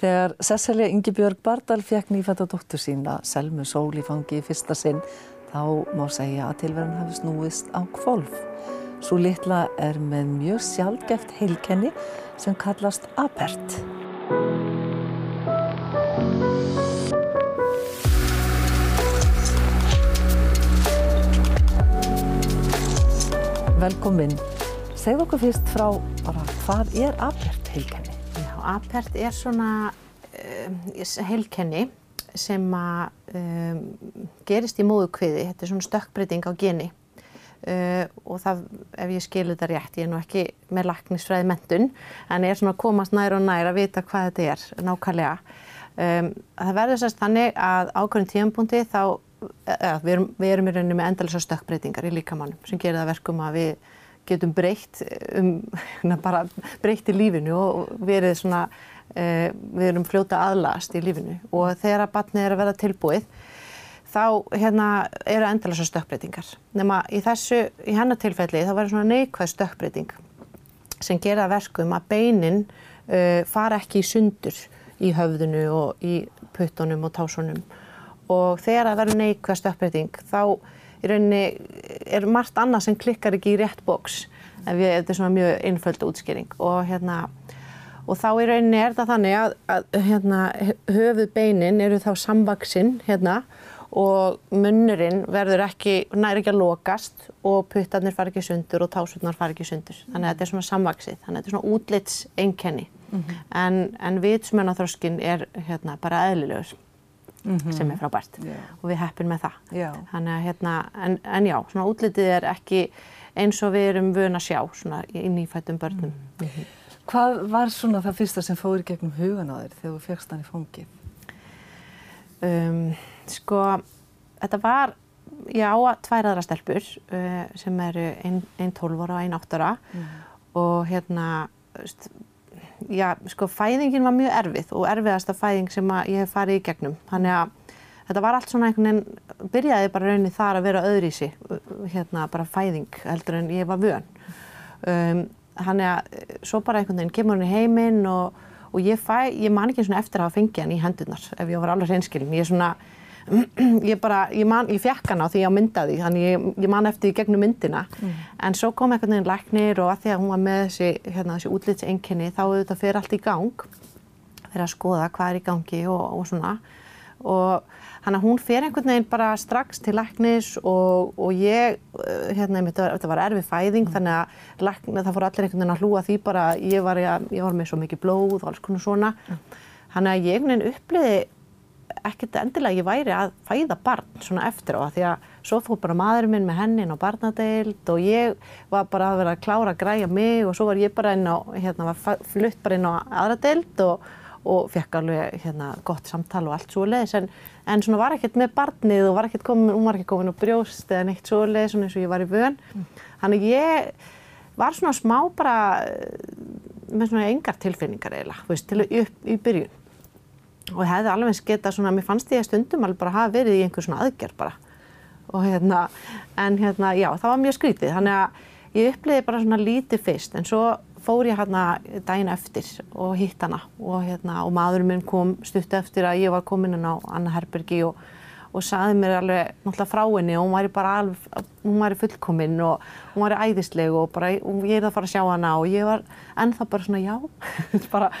Þegar Cecilia Ingebjörg Bardal fekk nýfætta dóttur sína, Selmu Sól í fangi í fyrsta sinn, þá má segja að tilverðin hafi snúist á kvolf. Svo litla er með mjög sjálfgeft heilkenni sem kallast apert. Velkomin. Segð okkur fyrst frá bara hvað er apert heilkenni? Apert er svona um, heilkenni sem að um, gerist í móðukviði. Þetta er svona stökkbreyting á geni uh, og það, ef ég skilu þetta rétt, ég er nú ekki með laknisfræði mentun, en ég er svona að komast nær og nær að vita hvað þetta er nákvæmlega. Um, það verður sérst þannig að ákveðin tíumbúndi þá Ja, við, erum, við erum í rauninni með endalisa stökkbreytingar í líkamannum sem gerir það verkum að við getum breytt um, bara breytt í lífinu og verið svona, uh, við erum fljóta aðlast í lífinu og þegar að batnið er að vera tilbúið þá hérna eru endalisa stökkbreytingar. Nefna í þessu, í hennar tilfelli þá verður svona neikvæð stökkbreyting sem gerir það verkum að beinin uh, fara ekki í sundur í höfðinu og í puttunum og tásunum og þegar það verður neikvæð stökkbreyting þá í rauninni er margt annað sem klikkar ekki í rétt bóks ef við, þetta er svona mjög einföld útskýring og hérna og þá í rauninni er það þannig að, að hérna, höfuð beinin eru þá samvaksinn hérna og munnurinn verður ekki, næri ekki að lokast og puttarnir far ekki sundur og tásurnar far ekki sundur. Þannig að þetta er svona samvaksið, þannig að þetta er svona útlits einkenni. Mm -hmm. En, en vitsmjönaþroskin er hérna bara eðlilegur. Mm -hmm. sem er frábært yeah. og við heppum með það. Yeah. Þannig að hérna, en, en já, svona útlitið er ekki eins og við erum vöna að sjá svona í nýfættum börnum. Mm -hmm. Hvað var svona það fyrsta sem fóður gegnum hugan á þér þegar þú fegst hann í fóngið? Um, sko, þetta var, ég á að tvær aðra stelpur uh, sem eru einn ein 12 ára og einn 8 ára mm. og hérna, já, sko, fæðingin var mjög erfið og erfiðasta fæðing sem ég hef farið í gegnum. Þannig að þetta var allt svona einhvern veginn, byrjaði bara rauninni þar að vera öðri í sig, hérna, bara fæðing heldur en ég var vön. Um, þannig að svo bara einhvern veginn kemur henni heiminn og og ég fæ, ég man ekki svona eftir að hafa fengið hann í hendurnar ef ég var alveg hreinskilin. Ég er svona, ég bara, ég man, ég fekk hann á því ég á myndaði, þannig ég, ég man eftir því gegnum myndina. Mm. En svo kom einhvern veginn læknir og að því að hún var með þessi, hérna, þessi útlitsenginni þá auðvitað fyrir allt í gang, fyrir að skoða hvað er í gangi og, og svona. Og Þannig að hún fer einhvern veginn bara strax til læknis og, og ég, hérna, þetta var, þetta var erfið fæðing mm. þannig að lækna, það fór allir einhvern veginn að hlúa því bara ég var, ég, ég var með svo mikið blóð og alls konar svona. Mm. Þannig að ég uppliði ekkert endilega ég væri að fæða barn svona eftir á því að svo fór bara maðurinn minn með hennin á barnadeild og ég var bara að vera að klára að græja mig og svo var ég bara inn á, hérna var flutt bara inn á aðra deild og og fekk alveg hérna, gott samtal og allt svo leiðis en, en svona var ekkert með barnið og var ekkert komin, hún var ekki komin á brjóst eða neitt svo leiðis svona eins og ég var í vön. Mm. Þannig ég var svona smá bara með svona engar tilfinningar eiginlega, þú veist, til upp í byrjun. Og hefði alveg skeitt að svona, mér fannst ég stundum alveg bara hafa verið í einhver svona aðgerð bara. Og hérna, en hérna, já, það var mjög skrítið. Þannig að ég uppliði bara svona lítið fyrst en svo fór ég hérna daginn eftir og hitt hana og, hérna, og maðurinn minn kom stutt eftir að ég var komin inn á Anna Herbergi og, og saði mér alveg náttúrulega frá henni og hún væri bara alveg, hún væri fullkominn og hún væri æðisleg og bara og ég er að fara að sjá hana og ég var ennþá bara svona já bara,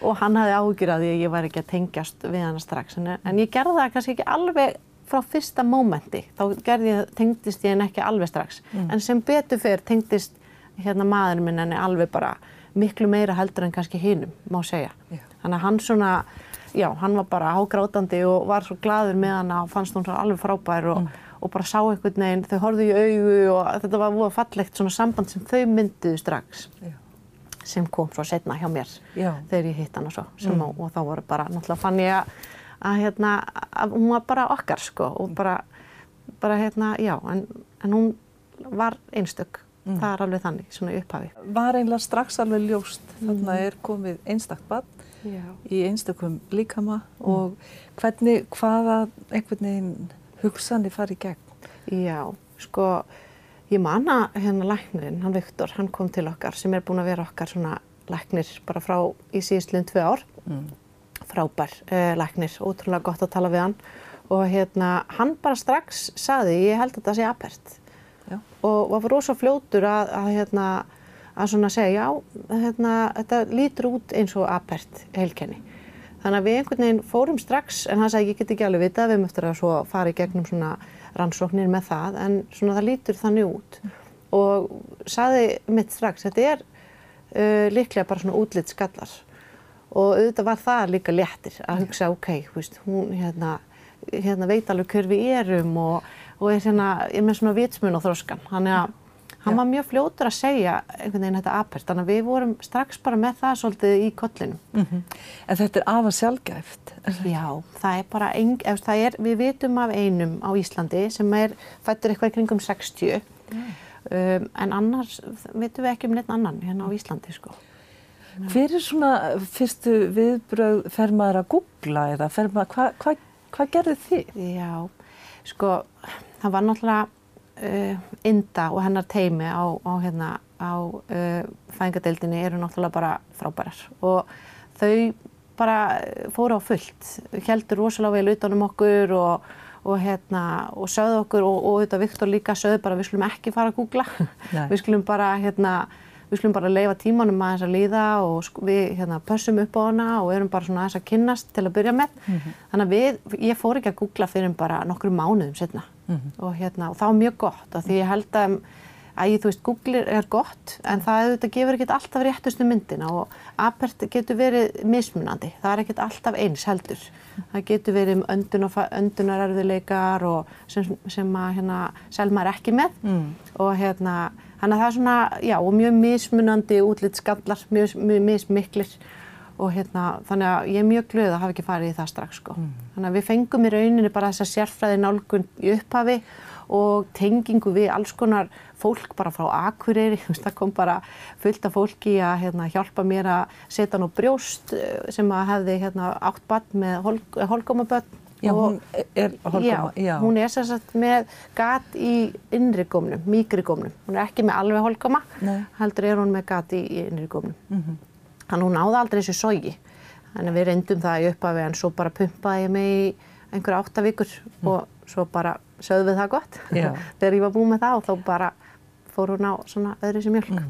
og hann hafði ágjur að ég væri ekki að tengjast við hana strax en, en ég gerði það kannski ekki alveg frá fyrsta mómenti, þá gerði, tengdist ég henni ekki alveg strax mm. en sem betur fyrr tengdist hérna maðurinn minn en er alveg bara miklu meira heldur en kannski hinnum, má segja. Já. Þannig að hann svona, já, hann var bara hágrátandi og var svo gladur með hann og fannst hún svo alveg frábær og, mm. og bara sá einhvern veginn, þau horfðu í augu og þetta var búið fallegt svona samband sem þau mynduðu strax. Já. sem kom svo setna hjá mér já. þegar ég hitt hann og svo mm. og, og þá voru bara, náttúrulega fann ég að, að hérna, að hún var bara okkar sko og bara, bara hérna, já, en, en hún var einstök Mm. Það er alveg þannig, svona upphafi. Var einlega strax alveg ljóst, mm. þannig að er komið einstakt barn Já. í einstakum líkama mm. og hvernig, hvaða einhvern veginn hugsanir farið í gegn? Já, sko, ég manna hérna læknirinn, hann Viktor, hann kom til okkar sem er búin að vera okkar svona læknir bara frá í síðustliðin tvei ár mm. frábær uh, læknir, ótrúlega gott að tala við hann og hérna, hann bara strax saði, ég held að þetta sé apert Já. og var rosa fljótur að, að hérna, að svona segja, já, hérna, þetta lítur út eins og apert heilkenni. Þannig að við einhvern veginn fórum strax, en hann sagði, ég get ekki alveg vitað, við eftir að svo fara í gegnum svona rannsóknir með það, en svona það lítur þannig út. Og sagði mitt strax, þetta er uh, líklega bara svona útlitt skallar. Og auðvitað var það líka léttir að hugsa, ok, veist, hún hérna, hérna veit alveg hver við erum og, og er, hérna, er með svona vitsmun og þróskan. Þannig að hann var mjög fljótur að segja einhvern veginn þetta apert, þannig að við vorum strax bara með það svolítið í kollinum. Mhm. En þetta er afar sjálfgæft. Já, það er bara, ein, ef það er, við vitum af einum á Íslandi sem er fættur eitthvað kringum 60, um, en annars vitum við ekki um neitt annan hérna á Íslandi, sko. Hver er svona fyrstu viðbröð, fer maður að googla eða hvað hva, hva gerðu þið? Já, sko, það var náttúrulega Inda og hennar teimi á, á, hérna, á uh, fæðingadeildinni eru náttúrulega bara frábærar. Og þau bara fóru á fullt, heldur rosalega vel utanum okkur og, og, hérna, og sögðu okkur og, og auðvitað Viktor líka sögðu bara við skulum ekki fara að googla, við skulum bara hérna, við skulum bara leifa tímanum aðeins að líða og við hérna, pössum upp á hana og erum bara svona aðeins að kynnast til að byrja með. Þannig að við, ég fór ekki að googla fyrir bara nokkru mánuðum setna og, hérna, og það var mjög gott af því ég held að ég, þú veist, Google er gott en það auðvitað gefur ekkert alltaf réttustu myndina og apert getur verið mismunandi, það er ekkert alltaf eins heldur. Það getur verið um öndunarerfiðleikar og sem, sem að hérna, Selma er ekki með Mm. og hérna, hann að það er svona, já, og mjög mismunandi útlitt skallar, mjög, mjög mismiklir og hérna, þannig að ég er mjög glöð að hafa ekki farið í það strax, sko. Þannig að við fengum í rauninni bara þessa sérfræði nálgun í upphafi og tengingu við alls konar fólk bara frá Akureyri, það kom bara fullt af fólki að hérna, hjálpa mér að setja hann á brjóst eh, sem að hefði hérna, átt bann með hol, holgómabönn. Já, hún er holgóma, já, hún er sem sagt með gat í innri gómnum, mýkri gómnum. Hún er ekki með alveg holgóma, heldur er hún með gat í, innri gómnum. Þannig að hún náði aldrei þessu sogi. Þannig að við reyndum það í upphafi en svo bara pumpaði ég mig í einhverja átta vikur og svo bara sögðum við það gott. Þegar ég var búin með það og þá bara fór hún á svona öðru sem mjölk.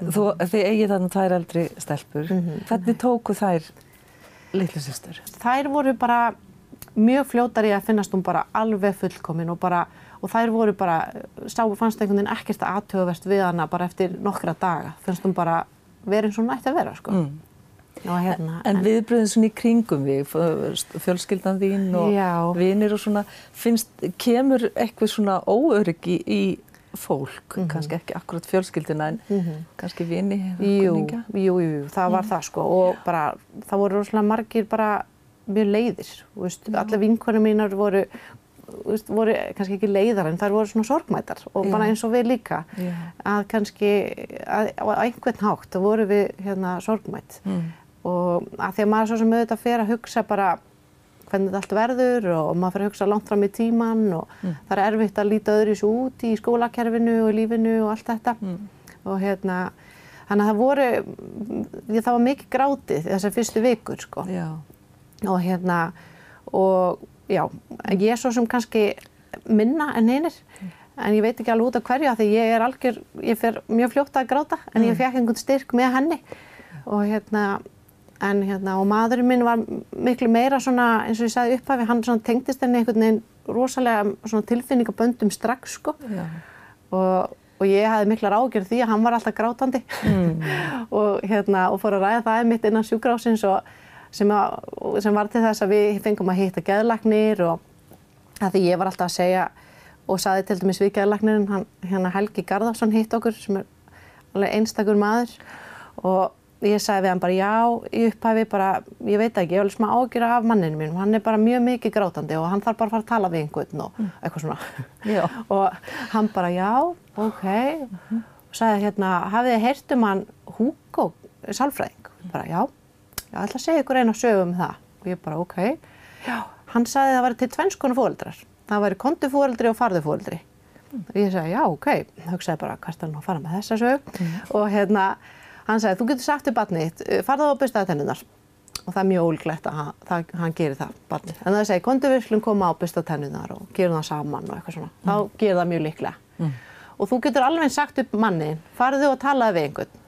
Þú, þið eigið þarna tvær eldri stelpur. Hvernig tóku þær litlu systur? Þær voru bara mjög fljótar í að finnast hún bara alveg fullkomin og bara og þær voru bara, sá fannst einhvern veginn ekkert aðtöfuvert við hana bara eftir nokkra daga. Finnst hún bara verið eins og hún ætti að vera, sko. Mm. Hérna, En viðbröðin svona í kringum við, fjölskyldan þín og Já. vinir og svona, finnst, kemur eitthvað svona óöryggi í fólk, Mhm. kannski ekki akkurat fjölskyldina en kannski vini Jú, jú, jú, það var það sko og bara, það voru rosalega margir bara mjög leiðir, veist, allir vinkonum mínar voru, veist, voru kannski ekki leiðar en þær voru svona sorgmætar og bara eins og við líka, að kannski, að, á einhvern hátt, þá voru við hérna sorgmætt Mm. og að því að maður svo sem auðvitað fer að hugsa bara hvernig þetta allt verður og maður fer að hugsa langt fram í tíman og það er erfitt að líta öðru svo út í skólakerfinu og lífinu og allt þetta. Og hérna þannig að það voru, ég, það var mikið grátið þessar fyrstu vikur sko. Já. og hérna og já, ég er svo sem kannski minna en hinnir en ég veit ekki alveg út af hverju af því ég er algjör, ég fer mjög fljótt að gráta en ég fekk einhvern styrk með henni. Og hérna en hérna og maðurinn minn var miklu meira svona eins og ég sagði upphafi hann svona tengdist henni einhvern veginn rosalega svona tilfinningaböndum strax sko. Og, og ég hafði miklar ágjörð því að hann var alltaf grátandi. Og, hérna, og fór að ræða það mitt innan sjúkrásins og sem, að, og sem var til þess að við fengum að hitta geðlagnir og að því ég var alltaf að segja og saði til dæmis við geðlagnirinn hann, hérna Helgi Garðarsson hitt okkur sem er alveg einstakur maður og ég sagði við hann bara já í upphafi bara, ég veit ekki, ég vil smá ágjur af manninu mín, hann er bara mjög mikið grátandi og hann þarf bara að fara að tala við einhvern og eitthvað svona. Og hann bara já, ok. Og sagði hérna, hafið þið heyrt um hann Hugo, sálfræðing? Bara já, ég ætla að segja ykkur eina sögu um það. Og ég bara ok. Já, hann sagði það væri til tvennskonu fóreldrar það væri kontufóreldri og farðufóreldri og ég sagði já, ok. Hugsaði bara, hvert er hann að fara með þessa sög og hérna, hann sagði, þú getur sagt til batnið þitt, farðu á byrstaði tennunar og það er mjög ólíklegt að hann, það, hann gerir það barnið. En það segir, kontu við slum koma á byrsta tennunar og gerum það saman og eitthvað svona. Þá gerir það mjög líklega. Og þú getur alveg sagt upp manni, farðu og talaði við einhvern.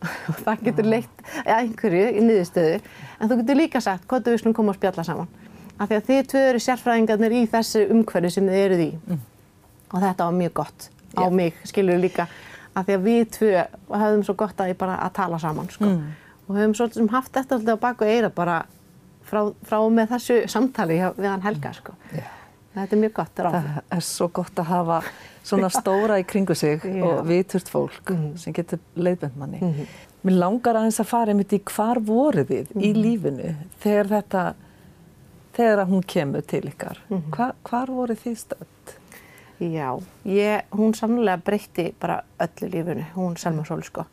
og það getur leitt einhverju í niðurstöðu. En þú getur líka sagt, kontu við slum koma og spjalla saman. Af því að þið tvö eru sérfræðingarnir í þessu umhverju sem þið eruð í. Og þetta var mjög gott á Já. mig, skilur líka. Af því að við tvö höfðum svo gott að að tala saman, sko. Og höfum svolítið haft þetta alltaf á baku eira bara frá, frá og með þessu samtali hjá- við hann Helga, sko. Já. Þetta er mjög gott ráð. Það er svo gott að hafa svona stóra í kringu sig. Mhm. og viturt fólk sem getur leiðbend manni. Mér langar aðeins að fara einmitt í hvar voru þið í Mhm. lífinu þegar þetta, þegar hún kemur til ykkar. Mhm. Hva, hvar voru þið stödd? Já, ég, hún sannlega breytti bara öllu lífinu, hún Selma Sól, sko.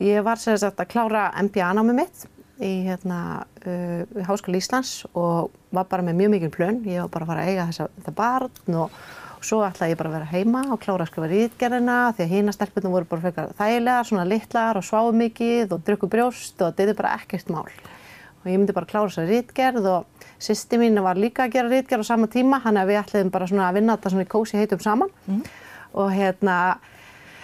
Ég var sér sagt að klára MBA-námi mitt í hérna, uh, í Háskóla Íslands og var bara með mjög mikil plön. Ég var bara að fara að eiga þessa, þetta barn og, og svo ætlaði ég bara að vera heima og klára að skrifa rítgerðina því að hína stelpunum voru bara frekar þægilegar, svona litlar og sváu mikið og drukku brjóst og þetta er bara ekkert mál. Og ég myndi bara klára þessa rítgerð og sýsti mín var líka að gera rítgerð á sama tíma, hann að við ætliðum bara svona að vinna þetta svona í kósi heitum saman og hérna,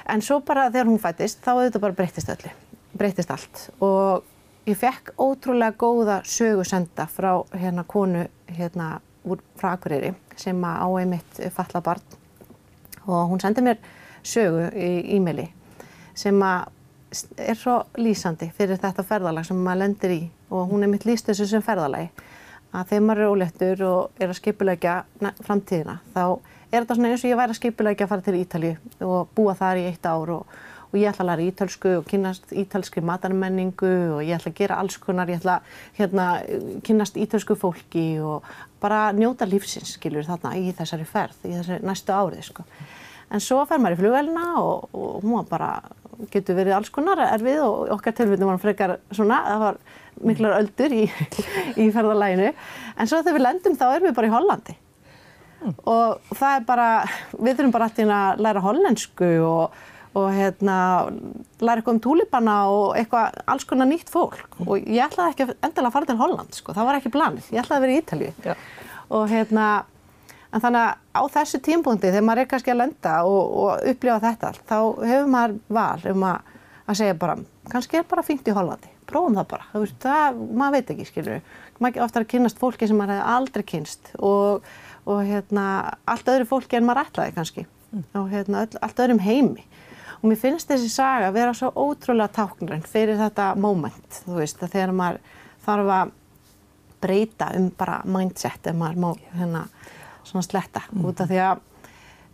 en svo bara þegar hún fættist þá auðvitað bara breyttist öllu, breyttist allt og ég fekk ótrúlega góða sögu senda frá hérna konu hérna úr Akureyri sem á einmitt falla barn. Og hún sendi mér sögu í e-maili sem að er svo lýsandi fyrir þetta ferðalag sem maður lendir í. Og hún er mitt lýst þessu sem ferðalagi að þegar maður er óléttur og er að skipulegja framtíðina þá er þetta svona eins og ég væri að skipulegja að fara til Ítalju og búa þar í eitt ár og, og ég ætla að læra ítölsku og kynast ítalskri matarmenningu og ég ætla að gera alls konar, ég ætla að hérna, kynast ítölsku fólki og bara njóta lífsins skilur þarna í þessari ferð, í þessari næstu árið sko. En svo fer maður í flugvelina og, og hún var bara, getur verið alls konar erfið og okkar tilfellum var hann frekar svona, það var miklar öldur í, í ferðalæginu. En svo þegar við lendum þá erum við bara í Hollandi. Og það er bara, við þurfum bara alltaf að læra hollensku og, og hérna, læra eitthvað um túlipana og eitthvað alls konar nýtt fólk. Og ég ætlaði ekki endilega að fara til Holland, sko, það var ekki planið. Ég ætlaði að vera í Ítalíu. Já. Og hérna, En þannig að á þessu tímpunkti þegar maður er kannski að lenda og, og upplifa þetta allt, þá hefur maður val um að, að segja bara, kannski er bara fínt í Hollandi, prófum það bara, veist, það, maður veit ekki, skilur, maður ofta að kynast fólki sem maður hefði aldrei kynst og, og hérna, allt öðru fólki en maður ætlaði kannski og hérna, öll, allt öðrum heimi. Og mér finnst þessi saga að vera svo ótrúlega táknræn fyrir þetta moment, þú veist, að þegar maður þarf að breyta um bara mindset ef maður má hérna svona sletta út af því að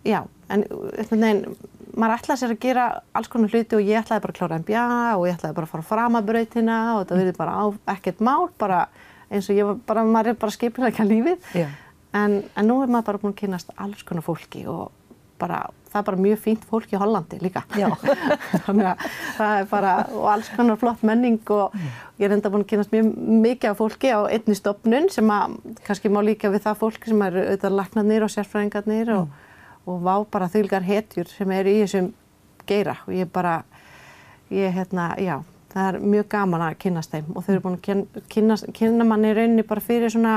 já, en einhvern veginn maður ætlaði sér að gera alls konar hluti og ég ætlaði bara að klára MBA og ég ætlaði bara að fara fram að brautina og þetta verði bara á ekkert mál bara eins og ég var bara, maður er bara skipilega lífið. En, en nú er maður bara búin að kynast alls konar fólki og bara, það er bara mjög fínt fólk í Hollandi líka. Þannig að það er bara, og alls konar flott menning og ég er enda búin að kynast mjög mikið af fólki á einni stopnun sem að kannski má líka við það fólk sem eru auðvitað laknarnir og sérfræðingarnir og, og vá bara þylgar hetjur sem eru í þessum geira og ég bara, ég hérna, já, það er mjög gaman að kynast þeim og þau eru búin að kyn- kynast, kynna manni í rauninni bara fyrir svona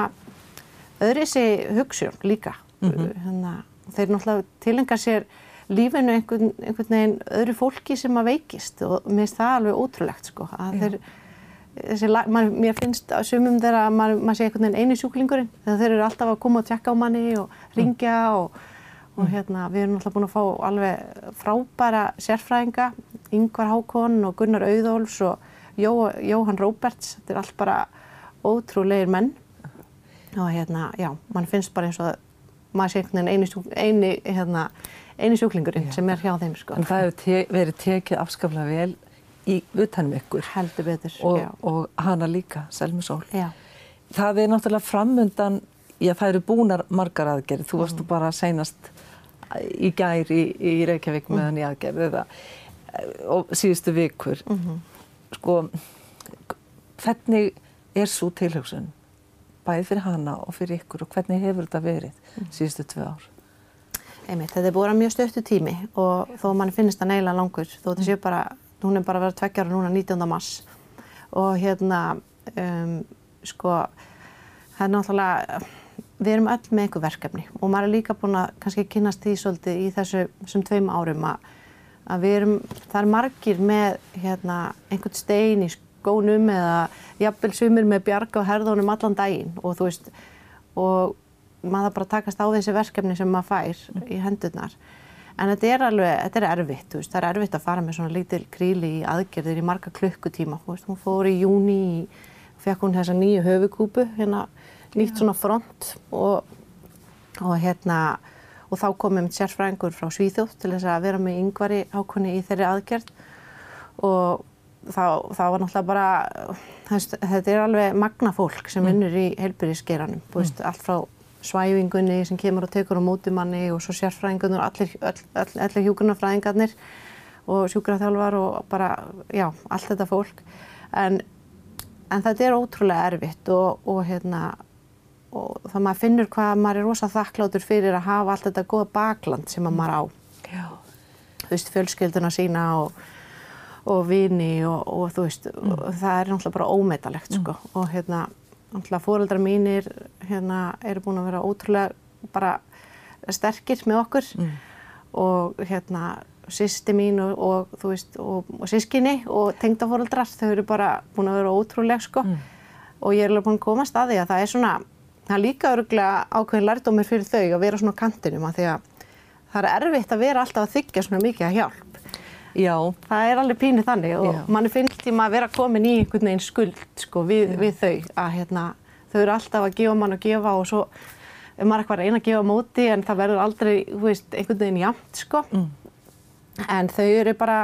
öðrisi hugsun líka. Hérna, þeir náttúrulega tilengar sér lífinu einhvern, einhvern veginn öðru fólki sem að veikist og mér finnst það alveg ótrúlegt sko. Að þeir, þessi, maður, mér finnst að sumum þeirra að maður, maður sé einhvern veginn eini sjúklingurinn þegar þeir eru alltaf að koma og tjekka á manni og ringja og, og hérna, við erum alltaf búin að fá alveg frábæra sérfræðinga, Yngvar Hákon og Gunnar Auðóls og Jó, Jóhann Róberts, þetta er allt bara ótrúlegir menn. Og hérna, já, mann finnst bara eins og maður sé einhvern veginn eini, hérna, eini sjúklingurinn sem er hjá þeim sko. En það hefur te verið tekið afskaplega vel í utanum ykkur heldur betur, og, já. og hana líka, Selmi Sól. já. Það er náttúrulega framundan, já það eru búnar margar aðgerið. Þú varst bara seinast í gær í, í Reykjavík meðan í aðgerið eða, og síðustu vikur. Sko, hvernig er svo tilhugsun? Bæði fyrir hana og fyrir ykkur og hvernig hefur þetta verið síðustu tvö ár? Einmitt, þetta er búin að mjög stöttu tími og þó mann finnst það neila langur þó þetta sé bara, hún er bara að vera tveggjára núna 19. mars og hérna um, sko, það er náttúrulega, við erum öll með einhver verkefni og maður er líka búin að kannski kynast því svolítið í þessu sem tveim árum að, að við erum, það er margir með hérna einhvern stein í skónum eða jafnvel sumir með bjarga og herðunum allan daginn. Og þú veist, og maður bara takast á þessi verkefni sem maður fær í hendurnar. En þetta er alveg, þetta er erfitt, þú veist, það er erfitt að fara með svona lítil kríli í aðgerðir í marga klukkutíma, þú veist, hún fór í júni í, fekk hún þessa nýju höfukúpu, hérna, nýtt svona front og, og hérna, og þá komum sérfræðingur frá Svíþjótt til þess að vera með yngvari ákunni í þeirri aðgerð. Og þá, þá var náttúrulega bara, þess, þetta er alveg magna fólk sem vinnur í heilbyrðisgeranum, veist, allt frá svæfingunni sem kemur og tekur á mótumanni og svo sérfræðingunni og allir, allir, allir hjúgrunarfræðingarnir og sjúkraþjálfar og bara, já, allt þetta fólk. En, en þetta er ótrúlega erfitt og, og hérna, og það maður finnur hvað maður er rosa þakkláttur fyrir að hafa allt þetta goða bakland sem maður á. Já. Þú veist, fjölskylduna sína og, og vini og, og þú veist, mm. það er náttúrulega bara ómetalegt, sko. Mm. Og hérna, náttúrulega fóreldrar mínir hérna eru búin að vera ótrúlega bara sterkir með okkur mm. og hérna sýsti mín og, og þú veist og, og sískinni og tengdafóreldrar þau eru bara búin að vera ótrúlega sko mm. og ég er alveg búin að koma staði að það er svona, það er líka öruglega ákveðin lærdómir fyrir þau að vera svona kantinum að því að það er erfitt að vera alltaf að þykja svona mikið að hjálp Já. Það er alveg pínir þannig og manni finnst tíma að vera komin í einhvern veginn skuld sko, við, við þau að hérna, þau eru alltaf að gefa mann að gefa og svo er maður eitthvað að reyna að gefa móti en það verður aldrei veist, einhvern veginn jamt sko. Mm. En þau eru bara,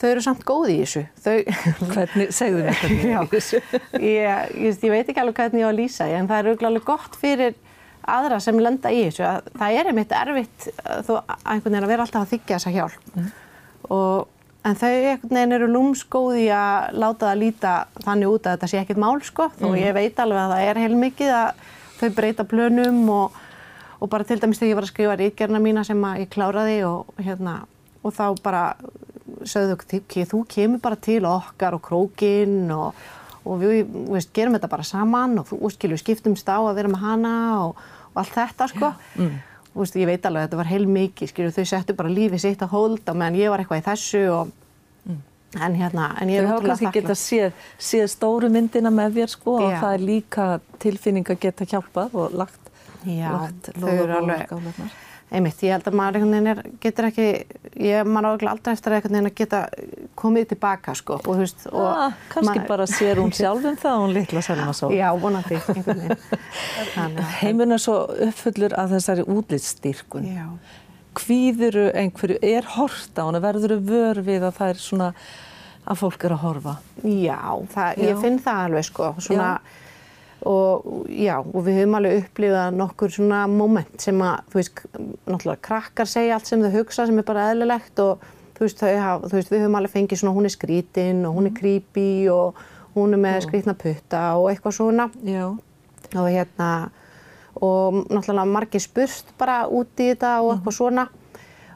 þau eru samt góði í þessu. Þau... Hvernig, segðu mér hvernig í þessu? ég, ég, ég veit ekki alveg hvernig ég á að lýsa en það er auðvitað gott fyrir aðra sem lenda í þessu. Það er einmitt erfitt þó einhvern veginn að vera alltaf að þykja þessa hjálp. Mm og en þau einhvern veginn eru lúmskóði að láta það líta þannig út að þetta sé ekkert mál sko mm. og ég veit alveg að það er heilmikið að þau breyta plönum og, og bara til dæmis þegar ég var að skrifa ríkjarna mína sem ég kláraði og hérna og þá bara sögðu þau þú kemur bara til okkar og krókinn og, og við veist, gerum þetta bara saman og þú skilju skiptumst á að vera með hana og, og allt þetta sko Já, mm. Veist, ég veit alveg að þetta var heil mikið, skilju, þau settu bara lífið sitt að hólda meðan ég var eitthvað í þessu og mm. en hérna, en ég er ótrúlega þakklátt. Þau hafa kannski geta séð, séð stóru myndina með þér sko Já. og það er líka tilfinning að geta hjálpað og lagt, Já, lagt lofa og skáleiknar einmitt, ég held að maður einhvern veginn er, getur ekki, ég, maður áður aldrei eftir einhvern veginn að geta komið tilbaka sko og þú veist og ah, kannski bara sér hún sjálfum það og hún litla Selma svo já, vonandi, einhvern veginn. Heiminn er svo uppfullur að þessari útlýststýrkun hvíðuru einhverju, er hort á hana verður þau vör við að það er svona að fólk er að horfa? Já, það, ég finn það alveg sko svona já og já, og við höfum alveg upplifað nokkur svona moment sem að, þú veist, náttúrulega krakkar segja allt sem þau hugsa sem er bara eðlilegt og þú veist, hafa, þú veist við höfum alveg fengið svona hún er skrítin og hún er creepy og hún er með skrítna putta og eitthvað svona já. og hérna og náttúrulega margir spurst bara út í þetta og eitthvað -hmm. svona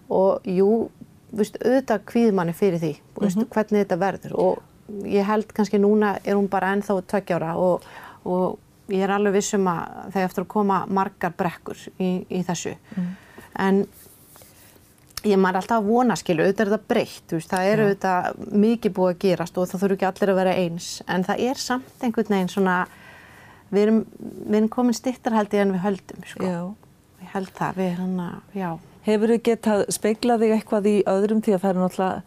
og jú, þú veist, auðvitað hvíð manni fyrir því, þú veist, -hmm. hvernig þetta verður og ég held kannski núna er hún bara ennþá tveggjára og og ég er alveg vissum að þegar eftir að koma margar brekkur í, í þessu. Mm. en ég maður alltaf að vona skilu, auðvitað er þetta breytt veist, það eru auðvitað mikið búið að gerast og það þurfu ekki allir að vera eins. En það er samt einhvern veginn svona við erum, við erum komin stittarhaldi en við höldum sko. ég held það, við erum að, já. Hefur þið getað speiklaði eitthvað í öðrum? Því að það er náttúrulega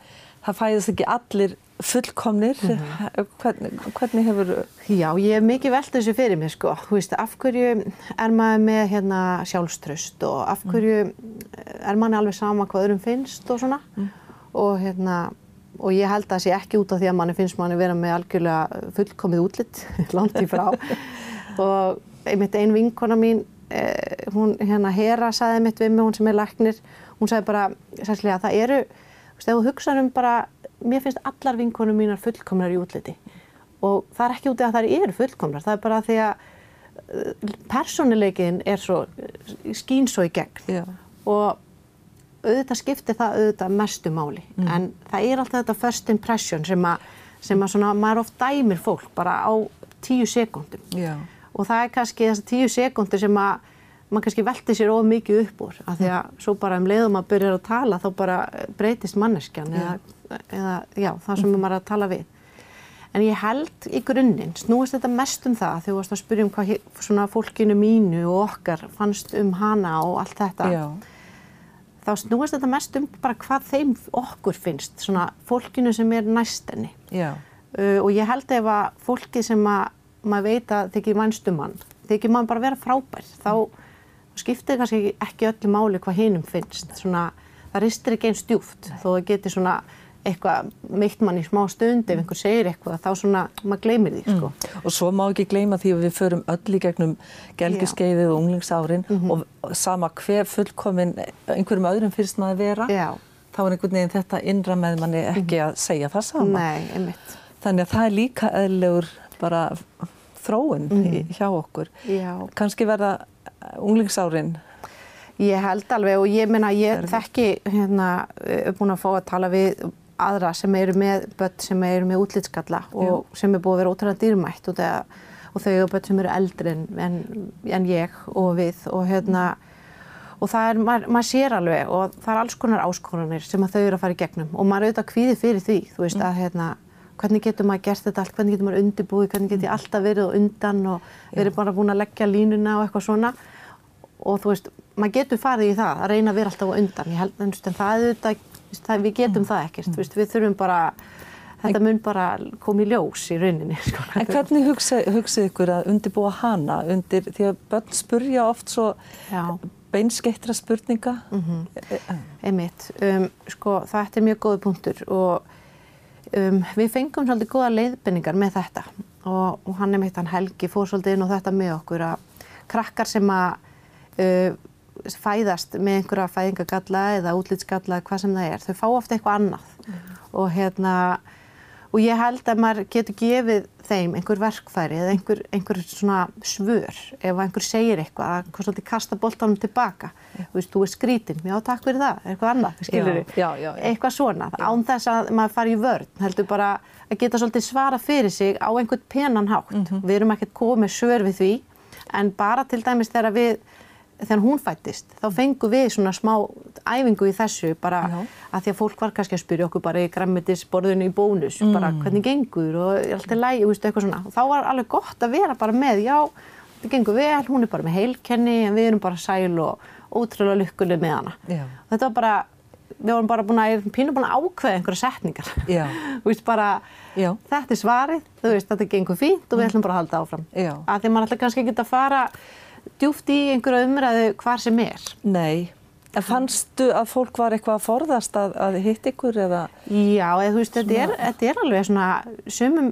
það fæðast ekki allir fullkomnir mm -hmm. hvernig, hvernig hefur Já, ég hef mikið velt þessu fyrir mig sko, þú veist, af hverju er maður með hérna sjálfströst og af hverju mm. er manni alveg sama hvað öðrum finnst og svona mm. og hérna og ég held að það sé ekki út af því að manni finnst manni vera með algjörlega fullkomið útlitt langt í frá og einmitt ein vinkona mín eh, hún hérna Hera saði mitt við mig, hún sem er læknir hún sagði bara, sæslega, það eru þú veist, ef þú hugsaður um bara mér finnst allar vinkonum mínar fullkomnar í útliti og það er ekki út af að það eru fullkomnar, það er bara því að uh, persónuleikin er svo, skýn svo í gegn Já. og auðvitað skiptir það auðvitað mestu máli mm. en það er alltaf þetta first impression sem að, sem að svona, maður oft dæmir fólk bara á tíu sekundum Já. og það er kannski þessar tíu sekundur sem að maður kannski velti sér of mikið upp úr af því að svo bara um leiðum að byrja að tala þá bara breytist manneskjan eða, eða já, það sem maður er að tala við. En ég held í grunninn snúist þetta mest um það þegar þú varst að spyrja um hvað svona fólkinu mínu og okkar fannst um hana og allt þetta Já. þá snúist þetta mest um bara hvað þeim okkur finnst svona fólkinu sem er næst henni. Já. uh, og ég held ef að fólki sem að maður veit að þykir vænst um hann þykir maður bara vera frábær þá skiptir kannski ekki öllu máli hvað hinum finnst. Svona, það ristir ekki eins djúft þó það geti svona eitthvað meitt mann í smá stund ef einhver segir eitthvað þá svona maður gleymir því sko. Og svo má ekki gleyma því að við förum öll í gegnum gelgiskeiðið og unglingsárin og sama hver fullkomin einhverjum öðrum fyrst maður vera, Já, þá er einhvern veginn þetta innra með manni ekki að segja það sama. nei, einmitt. Þannig að það er líka eðlilegur bara þróun í, hjá okkur. Já, Kanski verða unglingsárin? Ég held alveg og ég meina ég þekki hérna er búin að fá að tala við aðra sem eru með börn sem eru með útlitskalla og sem er búið að vera ótrúlega dýrmætt og, það, og þau eru börn sem eru eldri en, en, ég og við og hérna og það er, maður, maður sér alveg og það er alls konar áskorunir sem að þau eru að fara í gegnum og maður er auðvitað kvíði fyrir því, þú veist að hérna hvernig getur maður gert þetta allt, hvernig getur maður undirbúið, hvernig getur ég alltaf verið undan og verið bara búin að leggja línuna og eitthvað svona? Og þú veist, maður getur farið í það að reyna að vera alltaf undan, ég held, en, þú veist, en það er það, við getum það ekkert, veist, við þurfum bara, þetta mun bara koma í ljós í rauninni, sko. En hvernig hugsa, hugsið ykkur að undirbúa hana undir, því að börn spurja oft svo Já. beinskeittra spurninga. Einmitt, um, sko þetta er mjög góði punktur og um, við fengum svolítið góða leiðbendingar með þetta og, og hann er meitt hann Helgi fór svolítið inn á þetta með okkur að krakkar sem að uh, fæðast með einhverja fæðingagalla eða útlitsgalla hvað sem það er, þau fá ofta eitthvað annað. Og hérna og ég held að maður getur gefið þeim einhver verkfæri eða einhver, einhver svona svör ef einhver segir eitthvað að hvað svolítið kasta boltanum tilbaka. Þú veist, þú er skrítin, já takk fyrir það. Eitthvað annað, skilur Já, já, já, já. eitthvað svona, án þess að maður fari í vörn heldur bara að geta svolítið svara fyrir sig á einhvern penan hátt. Mhm. við erum ekkert komið svör við því en bara til dæmis þegar við þegar hún fættist, þá fengum við svona smá æfingu í þessu bara Já. að því að fólk var kannski að spyrja okkur bara í græmmetisborðinu í bónus, Mm. bara hvernig gengur og er allt lægi, veistu, eitthvað svona. Og þá var alveg gott að vera bara með, já, það gengur vel, hún er bara með heilkenni en við erum bara sæl og ótrúlega lykkuleg með hana. Já. Þetta var bara, við vorum bara búin að, pínu búin að ákveða einhverja setningar. Já. Þú veist, bara, Já. þetta er svarið, þú veist, þetta gengur fínt og við ætlum bara að halda áfram. Já. Að ekki djúft í einhverja umræðu hvar sem er. Nei. En fannstu að fólk var eitthvað að forðast að, að hitt ykkur eða? Já, eða, þú veist, þetta er, þetta er alveg svona, sumum,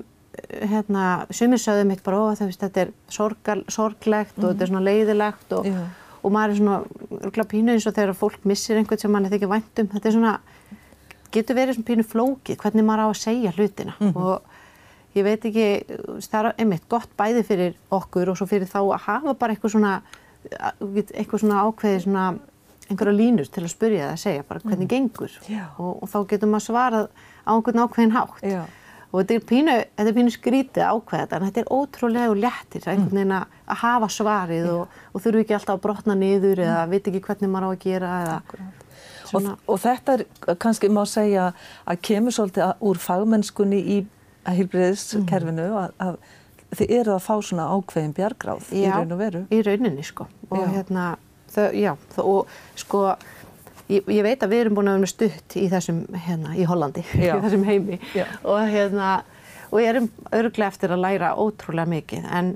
hérna, sumir sögðu mitt bara, ó, þú veist, þetta er sorgal, sorglegt og þetta er svona leiðilegt og, og maður er svona, örgulega pínu eins og þegar fólk missir einhvern sem mann er þykir vænt um, þetta er svona, getur verið svona pínu flókið, hvernig maður á að segja hlutina og ég veit ekki, það er einmitt gott bæði fyrir okkur og svo fyrir þá að hafa bara eitthvað svona, eitthvað svona ákveði svona, einhverja línur til að spyrja það að segja bara hvernig gengur. Já. og, og þá getur maður svarað á einhvern ákveðin hátt. Já. og þetta er pínu, þetta er pínu skrítið þetta en þetta er ótrúlega léttir einhvern veginn að, að hafa svarið og, og þurfu ekki alltaf að brotna niður eða veit ekki hvernig maður á að gera eða Og, og þetta er kannski má segja að kemur svolítið úr fagmennskunni í heilbriðiskerfinu að, að þið eru að fá svona ákveðin bjargráð í Já. raun og veru. í rauninni sko og Já. hérna, þau, já, þau, og sko ég, ég veit að við erum búin að vera stutt í þessum, hérna, í Hollandi Já. í þessum heimi Já. og hérna og ég erum örglega eftir að læra ótrúlega mikið en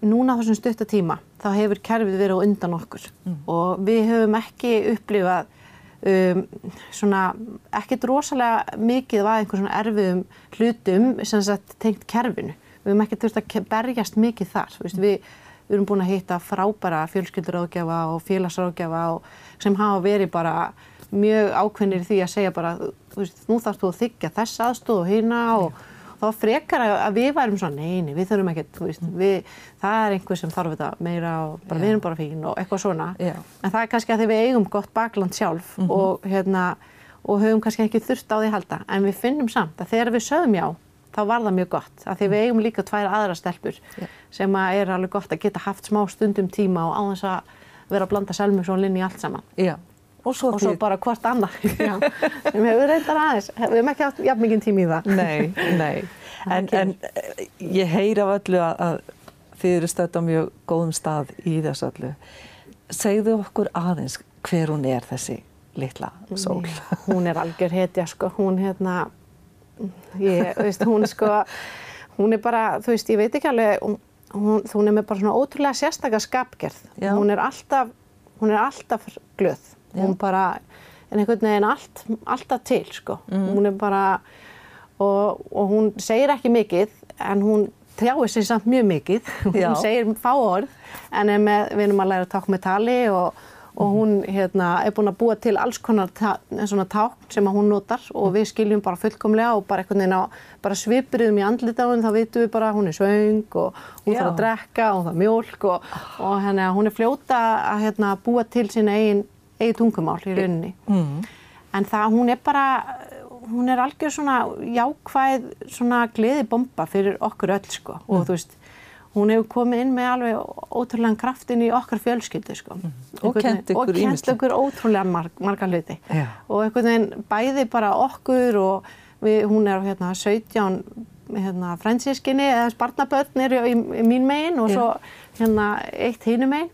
núna á þessum stutta tíma þá hefur kerfið verið á undan okkur og við höfum ekki upplifað um, svona ekkert rosalega mikið af einhver svona erfiðum hlutum sem sagt tengt kerfinu. Við höfum ekkert þurft að berjast mikið þar. Veist, við, við erum búin að hitta frábæra fjölskylduráðgjafa og félagsráðgjafa og sem hafa verið bara mjög ákveðnir því að segja bara þú veist, nú þarfst þú að þykja þess aðstóð og hýna og þá frekar að við værum svona, nei, nei, við þurfum ekkert, þú veist, við, það er einhver sem þarf þetta meira og bara við erum bara fín og eitthvað svona. Já. En það er kannski að því við eigum gott bakland sjálf og, hérna, og höfum kannski ekki þurft á því halda. En við finnum samt að þegar við sögum já, þá var það mjög gott. Af því við eigum líka tvær aðra stelpur Já. sem að er alveg gott að geta haft smá stundum tíma og á þess að vera að blanda selmusólinn í allt saman. Já. Og svo, Og svo bara hvort annað. Sem hefur reyndar aðeins. Við hefum ekki haft jafn mikið tíma í það. Nei, nei. En, en eh, ég heyr af öllu að, að þið eru stödd á mjög góðum stað í þessu öllu. Segðu okkur aðeins hver hún er þessi litla sól. hún er algjör hetja sko, hún hérna ég, veist, hún sko hún er bara, þú veist, ég veit ekki alveg hún, hún, er með bara svona ótrúlega sérstakar skapgerð, hún er alltaf hún er alltaf glöð. Hún bara, en einhvern veginn allt, alltaf til sko, Mhm. hún er bara og, og hún segir ekki mikið, en hún þjáir sig samt mjög mikið, Já. hún segir fá orð, en er með, við erum að læra tákna með tali og og hún hérna, er búin að búa til alls konar svona tákn sem hún notar og við skiljum bara fullkomlega og bara einhvern veginn á bara svipuriðum í andlita á henni þá vitum við bara hún er svöng og hún Já. þarf að drekka og það er mjólk og, og henni, hún er fljóta að hérna, búa til sína eigin, eigin tungumál í rauninni. Mm. En það, hún er bara, hún er algjör svona jákvæð svona gleðibomba fyrir okkur öll sko og þú veist, hún hefur komið inn með alveg ótrúlega kraftin í okkar fjölskyldu sko. Mhm. Og veginn- ykkur Og kennt ýmislegt. okkur ótrúlega marg, marga hluti. Já. Og einhvern veginn bæði bara okkur og við, hún er hérna 17 hérna fransískinni eða spartnabörn eru í, í mín megin og svo hérna eitt hínu megin.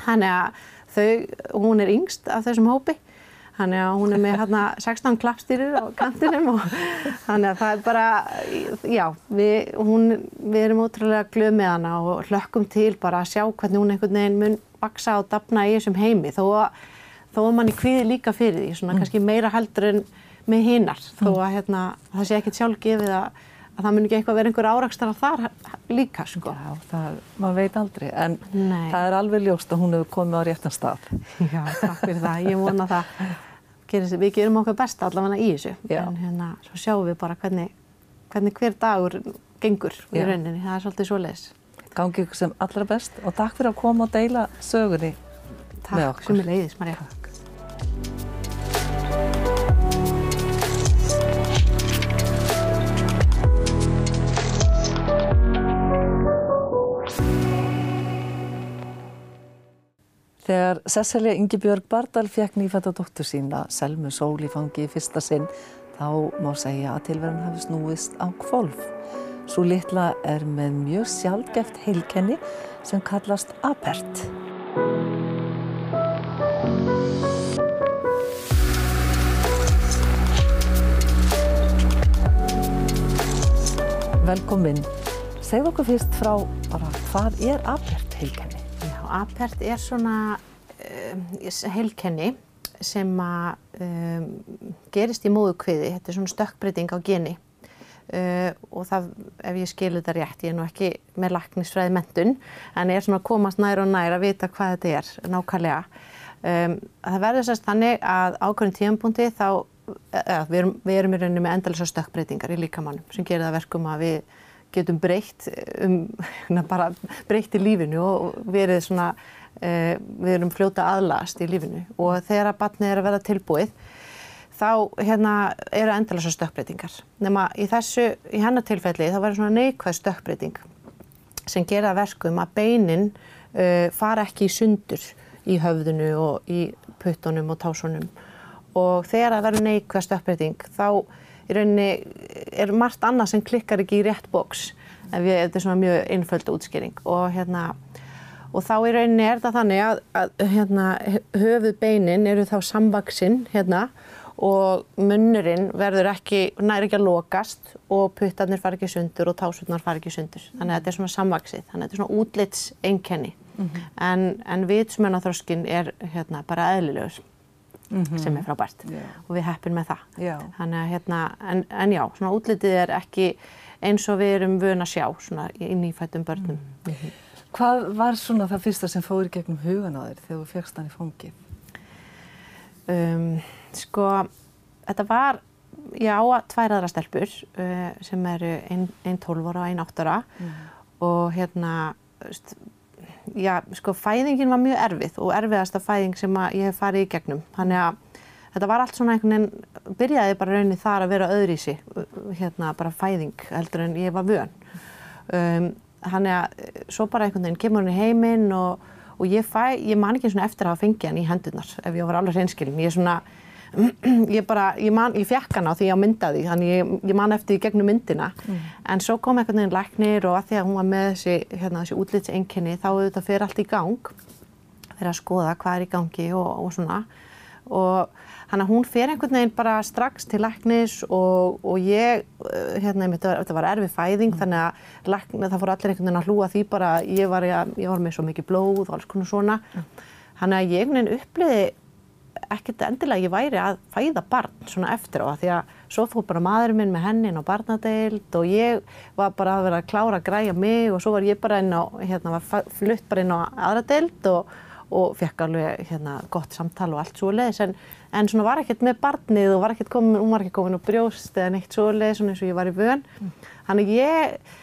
Þannig að þau, hún er yngst af þessum hópi. Þannig að hún er með hérna 16 klappstýrir á kantinum og þannig að það er bara, já, við, hún, við erum ótrúlega glöð með hana og hlökkum til bara að sjá hvernig hún einhvern veginn mun vaksa og dafna í þessum heimi. Þó að, þó að manni kvíði líka fyrir því, svona kannski meira heldur en með hinnar, þó að hérna, það sé ekkert sjálf gefið að, að það mun ekki eitthvað vera einhver árakstar þar líka, sko. Já, það, maður veit aldrei, en Nei. það er alveg ljóst að hún hefur komið á réttan stað. Já, takk fyrir það. Ég vona það. Gerist, við gerum okkar besta allavega í þessu. Já. En hérna, svo sjáum við bara hvernig, hvernig hver dagur gengur í Já. rauninni. Það er svolítið svoleiðis. Gangi ykkur sem allra best og takk fyrir að koma og deila sögunni með Takk okkur. sem er leiðis, Marja. Þegar Sesselja Ingibjörg Bardal fekk nýfætta dóttur sína, Selmu Sól í fangi í fyrsta sinn, þá má segja að tilverðan hafi snúist á kvolf. Svo litla er með mjög sjálfgeft heilkenni sem kallast apert. Velkomin. Segð okkur fyrst frá bara hvað er apert heilkenni? Apert er svona um, heilkenni sem að um, gerist í móðukviði. Þetta er svona stökkbreyting á geni. Uh, og það, ef ég skilu þetta rétt, ég er nú ekki með laknisfræði mentun, en ég er svona að komast nær og nær að vita hvað þetta er nákvæmlega. Um, það verður sérst þannig að ákveðin tíðanbúndi þá, eða, við erum í rauninni með endalisa stökkbreytingar í líkamannum sem gerir það verkum að við getum breytt um, bara breytt í lífinu og verið svona, uh, við erum fljóta aðlast í lífinu og þegar að batnið er að vera tilbúið þá hérna, eru endalasa stökkbreytingar. Nefna í þessu, í hennar tilfelli þá verður svona neikvæð stökkbreyting sem gera að verkum að beinin uh, fara ekki í sundur í höfðinu og í puttunum og tásunum og þegar það verður neikvæð stökkbreyting þá í rauninni er margt annað sem klikkar ekki í rétt bóks ef ég, þetta er svona mjög einföld útskýring og hérna og þá í rauninni er það þannig að, að hérna, höfuðbeinin eru þá samvaksinn hérna og munnurinn verður ekki, næri ekki að lokast og puttarnir fara ekki sundur og tásurnar fara ekki sundur. Þannig að þetta er svona samvaksið, þannig að þetta er svona útlits einkenni. En, en vitsmunaþroskin er hérna bara eðlilegur sem er frábært Já. og við heppin með það. Já. Þannig að hérna, en, en já, svona útlitið er ekki eins og við erum vön að sjá svona í nýfættum börnum. Hvað var svona það fyrsta sem fór í gegnum hugan á þér þegar þú fegst hann í fangið? Um, sko, þetta var, ég á að tvær aðra stelpur uh, sem eru einn ein 12 ára og einn 8 ára og hérna, já, sko, fæðingin var mjög erfið og erfiðasta fæðing sem ég hef farið í gegnum. Þannig að þetta var allt svona einhvern veginn, byrjaði bara rauninni þar að vera öðri í sig, hérna bara fæðing heldur en ég var vön. Um, Þannig að svo bara einhvern veginn kemur hann í heiminn og, og ég fæ, ég man ekki svona eftir að hafa fengið hann í hendurnar ef ég var alveg hreinskilin. Ég er svona, ég bara, ég man, ég fekk hann á því ég á myndaði, þannig ég, ég man eftir í gegnum myndina. Mm. En svo kom einhvern veginn læknir og að því að hún var með þessi, hérna, þessi útlitsenginni þá auðvitað fyrir allt í gang, fyrir að skoða hvað er í gangi og, og svona. Og Þannig að hún fer einhvern veginn bara strax til læknis og, og ég, eh, hérna, þetta var erfið fæðing mm. þannig að lækni, það fór allir einhvern veginn að hlúa því bara ég var, ég, ég var með svo mikið blóð og alls konar svona. Mm. Þannig að ég einhvern veginn uppliði ekkert endilega ég væri að fæða barn svona eftir á því að svo fór bara maðurinn minn með hennin á barnadeild og ég var bara að vera að klára að græja mig og svo var ég bara inn á, hérna, flutt bara inn á aðra deild og, og fekk alveg hérna gott samtal og allt svo leiðis en en svona var ekkert með barnið og var ekkert komin, hún var ekki komin á brjóst eða neitt svoleið svona eins og ég var í vön. Þannig ég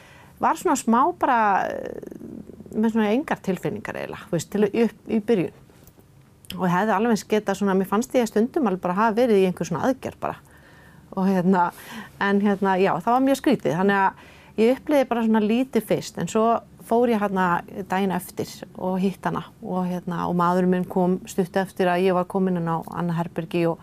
var svona smá bara með svona engar tilfinningar eiginlega, veist, til upp í byrjun. Og hefði alveg geta svona, mér fannst ég að stundum alveg bara hafa verið í einhver svona aðgerð bara. Og hérna, en hérna, já, það var mjög skrítið. Þannig að ég uppliði bara svona lítið fyrst, en svo fór ég hérna daginn eftir og hitt hana og, hérna, og maðurinn minn kom stutt eftir að ég var komin inn á Anna Herbergi og,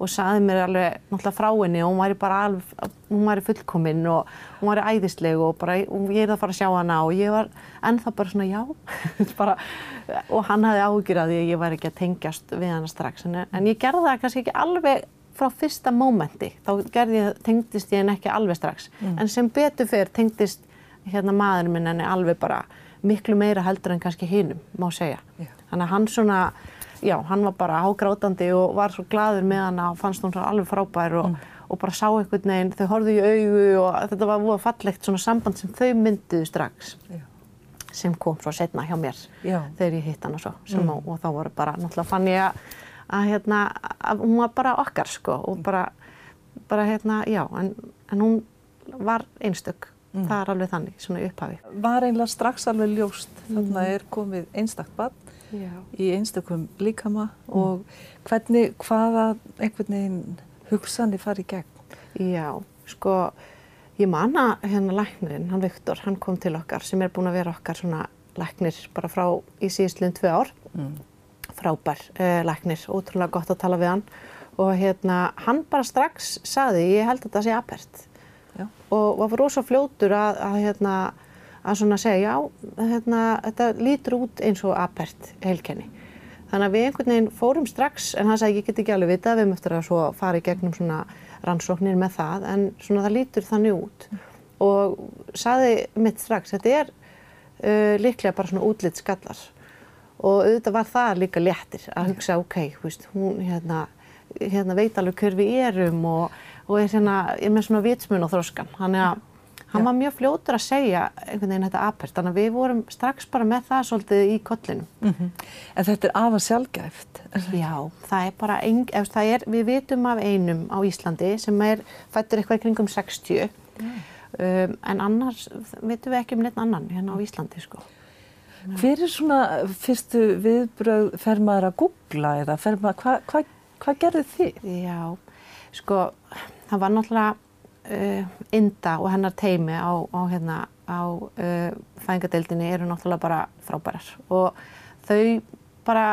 og saði mér alveg náttúrulega frá henni og hún væri bara alveg, hún væri fullkominn og hún væri æðisleg og bara og ég er að fara að sjá hana og ég var ennþá bara svona já bara, og hann hafði áhugir að ég væri ekki að tengjast við hana strax en, en ég gerði það kannski ekki alveg frá fyrsta mómenti, þá gerði ég, tengdist ég henni ekki alveg strax mm. en sem betur fyrr tengdist hérna maðurinn minn en er alveg bara miklu meira heldur en kannski hinnum, má segja. Já. Þannig að hann svona, já, hann var bara hágrátandi og var svo gladur með hann og fannst hún alveg frábær og, mm. og bara sá einhvern veginn, þau horfðu í augu og þetta var búið fallegt svona samband sem þau mynduðu strax. Já. sem kom svo setna hjá mér já. þegar ég hitt hann og svo mm. og, og þá voru bara, náttúrulega fann ég að, að hérna, að hún var bara okkar sko og bara, bara hérna, já, en, en hún var einstök Mm. Það er alveg þannig, svona upphafi. Var einlega strax alveg ljóst, mm. þannig að er komið einstakт barn Já. í einstakum líkama mm. og hvernig, hvaða einhvern veginn hugsanir farið í gegn? Já, sko, ég manna hérna læknirinn, hann Viktor, hann kom til okkar sem er búin að vera okkar svona læknir bara frá í síðustliðin tvei ár, mm. frábær eh, læknir, ótrúlega gott að tala við hann og hérna hann bara strax saði, ég held að það sé apert Já. og var rosa fljótur að, að, hérna, að svona segja já, hérna, þetta lítur út eins og apert heilkenni. Þannig að við einhvern veginn fórum strax, en hann sagði ég get ekki alveg vitað, við eftir að fara í gegnum svona rannsóknir með það, en svona það lítur þannig út. Og sagði mitt strax, þetta er uh, líklega bara svona útlitt skallar. Og auðvitað var það líka léttir að hugsa, ok, veist, hún hérna, hérna veit alveg hver við erum og og er, hérna, er með svona vitsmun og þróskan. Þannig að hann var mjög fljótur að segja einhvern veginn þetta apert. Þannig að við vorum strax bara með það svolítið í kollinum. Mm -hmm. En þetta er afa sjálfgæft? Já, það er bara, ein, það er, við vitum af einum á Íslandi sem er fættur eitthvað kringum 60. Um, en annars vitum við ekki um neitt annan hérna á Íslandi sko. Hver er svona fyrstu viðbröð, fer maður að googla eða fer maður, hvað hva, hva gerði þið? Já, sko það var náttúrulega Inda og hennar teimi á, á, hérna, á uh, fæðingadeildinni eru náttúrulega bara frábærar og þau bara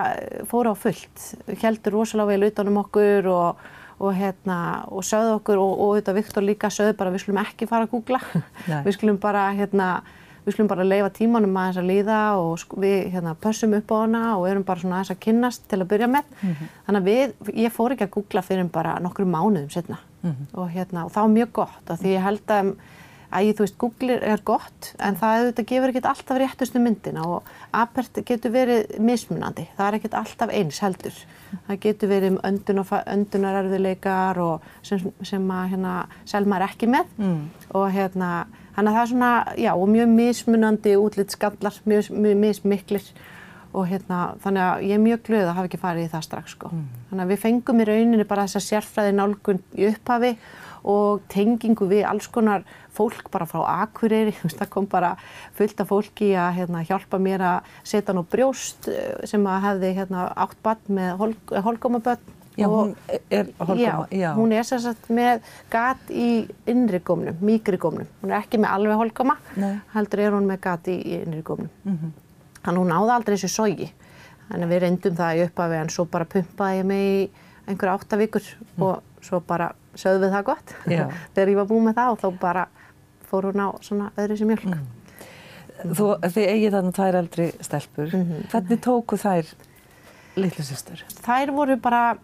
fóru á fullt, heldur rosalega vel utanum okkur og, og, hérna, og sögðu okkur og, og þetta Viktor líka sögðu bara við skulum ekki fara að googla, við skulum bara hérna við skulum bara leifa tímanum að þess að líða og við hérna, pössum upp á hana og erum bara svona að þess að kynnast til að byrja með. Mm -hmm. Þannig að við, ég fór ekki að googla fyrir bara nokkru mánuðum setna mm -hmm. og, hérna, og það var mjög gott af því ég held að, að ég, þú veist, Google er gott en það auðvitað gefur ekkert alltaf réttustu myndina og apert getur verið mismunandi, það er ekkert alltaf eins heldur. Það getur verið um öndun öndunarerfiðleikar og sem, sem að hérna, Selma er ekki með mm. og hérna Þannig að það er svona, já, og mjög mismunandi útlitt skallar, mjög, mjög mismiklir og hérna, þannig að ég er mjög glöð að hafa ekki farið í það strax, sko. Mm. Þannig að við fengum í rauninni bara þessa sérfræði nálgun í upphafi og tengingu við alls konar fólk bara frá Akureyri, það kom bara fullt af fólki að hérna, hjálpa mér að setja nú brjóst eh, sem að hefði hérna, átt bann með hol, holgómabönn Já, hún er holgóma. Já, hún er sem sagt með gat í innri gómnum, mýkri gómnum. Hún er ekki með alveg holgóma, heldur er hún með gat í, í innri gómnum. Mm -hmm. Þannig hún náði aldrei þessu sógi. Þannig að við reyndum það í upphafi en svo bara pumpaði ég mig í einhverja áttavíkur mm. og svo bara sögðu við það gott. Þegar ég var búið með það og þá bara fór hún á svona öðru sem mjölk. Mm. Þú, þið eigið þarna tvær eldri stelpur. Mm -hmm. Hvernig tóku þær litlu sýstur? Þær voru bara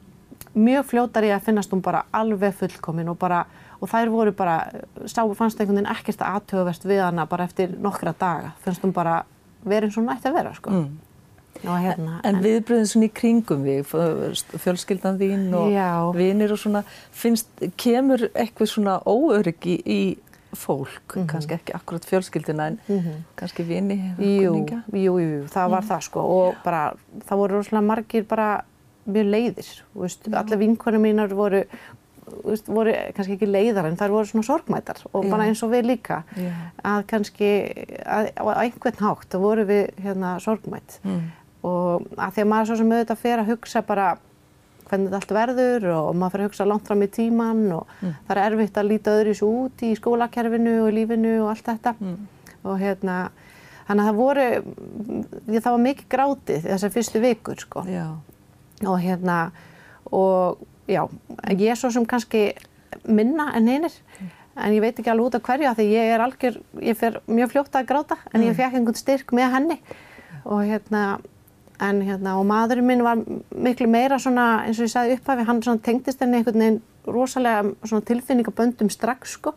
mjög fljótar í að finnast hún bara alveg fullkomin og bara og þær voru bara, sá fannst einhvern veginn ekkert að aðtöðverst við hana bara eftir nokkra daga, finnst hún bara verið eins og nætti að vera sko. Mm. Hérna, en, en viðbröðin svona í kringum við, fjölskyldan þín og já. vinir og svona, finnst, kemur eitthvað svona óöryggi í fólk, mm -hmm. kannski ekki akkurat fjölskyldina en mm -hmm. kannski vini kunninga? Jú, jú, það var mm. það sko og bara það voru rosalega margir bara mjög leiðir, veist, allir vinkunum mínar voru, veist, voru kannski ekki leiðar en þær voru svona sorgmætar og bara eins og við líka að kannski að, á einhvern hátt þá voru við hérna sorgmætt mm. og að því að maður svo sem auðvitað fer að hugsa bara hvernig þetta allt verður og maður fyrir að hugsa langt fram í tíman og mm. það er erfitt að líta öðru svo út í skólakerfinu og lífinu og allt þetta mm. og hérna þannig að það voru, það var mikið grátið þessar fyrstu vikur sko já. og hérna og já, ég er svo sem kannski minna en mm. en ég veit ekki alveg út af hverju því ég er algjör, ég fer mjög fljótt að gráta en ég mm. fekk einhvern styrk með henni og hérna en hérna og maðurinn minn var miklu meira svona eins og ég sagði upphafi hann svona tengdist henni einhvern veginn rosalega svona tilfinningaböndum strax sko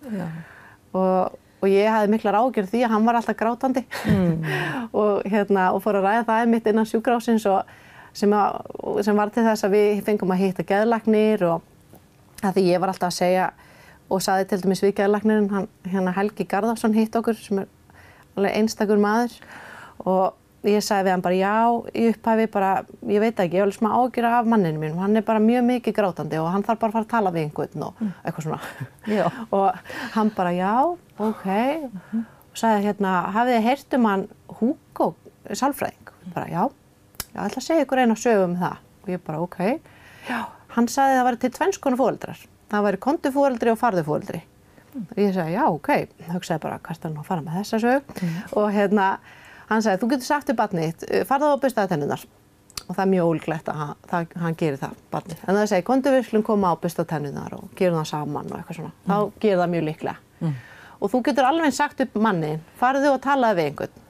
og, og ég hafði miklar ágjörð því að hann var alltaf grátandi mm. og hérna og fór að ræða það mitt innan sjúkrásins og sem, að, sem var til þess að við fengum að hitta geðlagnir og að því ég var alltaf að segja og saði til dæmis við geðlagnirinn hann hérna Helgi Garðarsson hitt okkur sem er alveg einstakur maður og ég sagði við hann bara já, í upphæfi bara, ég veit ekki, ég vil smá ágjöra af manninu mínum, hann er bara mjög mikið grátandi og hann þarf bara að fara að tala við einhvern og mm. eitthvað svona og hann bara já, ok -hmm. og sagði hérna, hafið þið heyrt um hann Hugo Salfræðing? Bara já, ég ætla að segja ykkur einu sögu um það og ég bara ok, já, hann sagði það var til tvennskonu fóreldrar, það væri kontufóreldri og farðufóreldri mm. og ég sagði já, ok, hugsaði bara hvert er hann að fara með þessa sög mm. og hérna hann sagði þú getur sagt til barnið eh, farða á að bustaða tennunar og það er mjög ólíklegt að hann, hann gerir það barnið. En það segi slum koma á að bustaða tennunar og gerum það saman og eitthvað svona. Mm. Þá gerir það mjög líklega. Mm. Og þú getur alveg sagt upp manni farðu og talaði við einhvern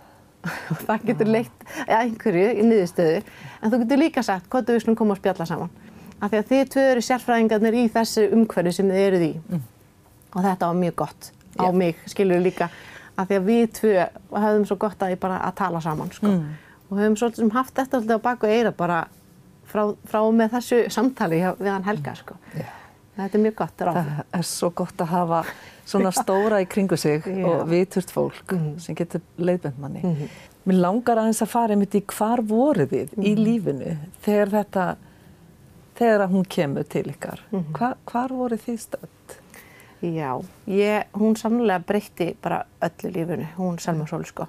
og það getur leitt einhverju í niðurstöðu en þú getur líka sagt kontu við slum koma og spjalla saman. Af því að þið tvö eru sérfræðingarnir í þessu umhverju sem þið eruð í mm. og þetta var mjög gott á yeah. mig, skilur líka að því að við tvö höfum svo gott að, bara, að tala saman sko. mm. og höfum svolítið haft þetta alltaf á baku eira bara frá, frá með þessu samtali við hann Helga sko. yeah. Þetta er mjög gott ráð. Það er svo gott að hafa svona stóra í kringu sig yeah. og viturt fólk mm. sem getur leiðbend manni. Mm -hmm. Mér langar aðeins að fara einmitt í hvar voru þið -hmm. í mhm. lífinu þegar þetta þegar hún kemur til ykkar. -hmm. Hva, hvar voru þið stöld? Já, ég, hún sannlega breytti bara öllu lífunu, hún Selma Sól sko.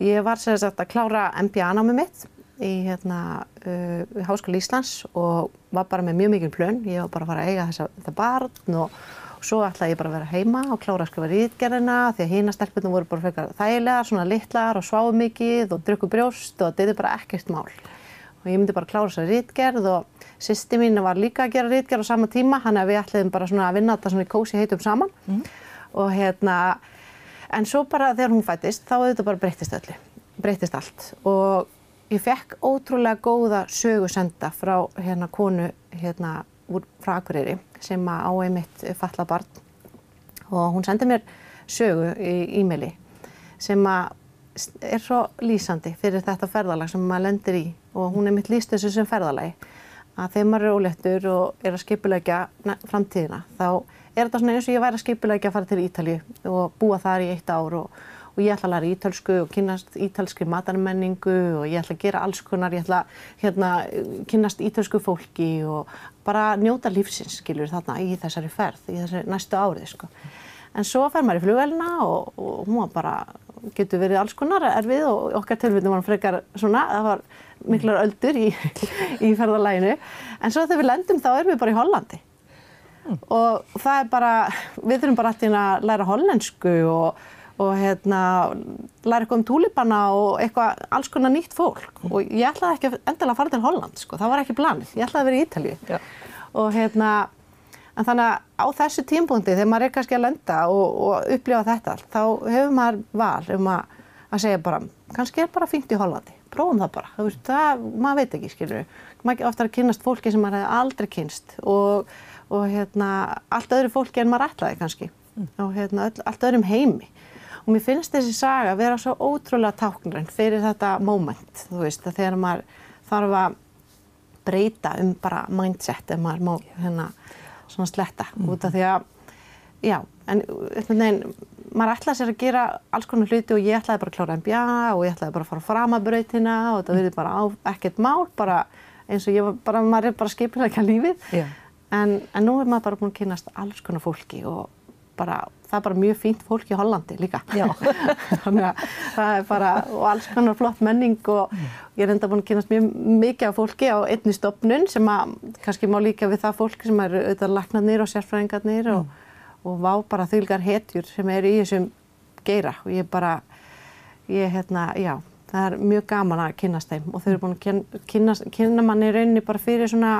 Ég var sér sagt að klára MBA-námi mitt í hérna, uh, Háskóli Íslands og var bara með mjög mikil plön. Ég var bara að fara að eiga þessa, þetta barn og, og svo ætlaði ég bara að vera heima og klára að skrifa rítgerðina því að hína stelpunum voru bara frekar þægilegar, svona litlar og sváðu mikið og drukku brjóst og þetta er bara ekkert mál. Og ég myndi bara klára þessa rítgerð og Sýsti mín var líka að gera rítgerð á sama tíma, hann er við ætliðum bara svona að vinna þetta svona í kósi heitum saman mm. og hérna, en svo bara þegar hún fættist þá auðvitað bara breytist öllu, breytist allt og ég fekk ótrúlega góða sögusenda frá hérna konu hérna úr frá Akureyri sem á einmitt falla barn. Og hún sendi mér sögu í e-maili sem að er svo lýsandi fyrir þetta ferðalag sem maður lendir í. Og hún er mitt líst þessu sem ferðalagi að þegar maður er óléttur og er að skipulegja framtíðina þá er þetta svona eins og ég væri að skipulegja að fara til Ítali og búa þar í eitt ár og, og ég ætla að læra ítölsku og kynast ítalski matarmenningu og ég ætla að gera alls konar, ég ætla að hérna, kynast ítölsku fólki og bara njóta lífsins, skiljur, þarna í þessari ferð, í þessari næstu árið, sko. En svo fer maður í flugvelina og, og hún var bara getur verið alls konar erfið og okkar tilfellum var frekar svona, það var miklar öldur í, í ferðalæginu. En svo þegar við lendum þá erum við bara í Hollandi. Mm. Og það er bara, við þurfum bara alltaf að læra hollensku og, og hérna, læra eitthvað um túlipana og eitthvað, alls konar nýtt fólk. Mm. Og ég ætlaði ekki endilega að fara til Holland, sko, það var ekki planið. Ég ætlaði að vera í Ítalíu. Ja. Og hérna, en þannig að á þessu tímpunkti, þegar maður er kannski að lenda og, og upplifa þetta allt, þá hefur maður val um að, að segja bara, kannski er bara fínt í Hollandi prófum það bara, það, það, maður veit ekki, skilur maður ofta er að kynast fólki sem maður hefði aldrei kynst og, og hérna, allt öðru fólki en maður ætlaði kannski mm. og hérna, öll, allt öðrum heimi og mér finnst þessi saga vera svo ótrúlega táknræn fyrir þetta moment, þú veist, að þegar maður þarf að breyta um bara mindset ef maður má hérna svona sletta mm. út af því að, já, en veginn maður ætlaði sér að gera alls konar hluti og ég ætlaði bara að klára MBA og ég ætlaði bara að fara fram að brautina og þetta verði bara á ekkert mál, bara eins og ég var bara, maður er bara að lífið. En, en nú er maður bara búin að kynast alls konar fólki og bara, það er bara mjög fínt fólk í Hollandi líka. Þannig að það er bara, og alls konar flott menning og ég er enda búin að kynast mjög mikið af fólki á einni stopnun sem að kannski má líka við það fólk sem eru auðvitað laknarnir og sérfræðingarnir og og vá bara þylgar hetjur sem eru í þessum geira og ég bara, ég hérna, já, það er mjög gaman að kynast þeim og þau eru búin að kynna, kynna manni rauninni bara fyrir svona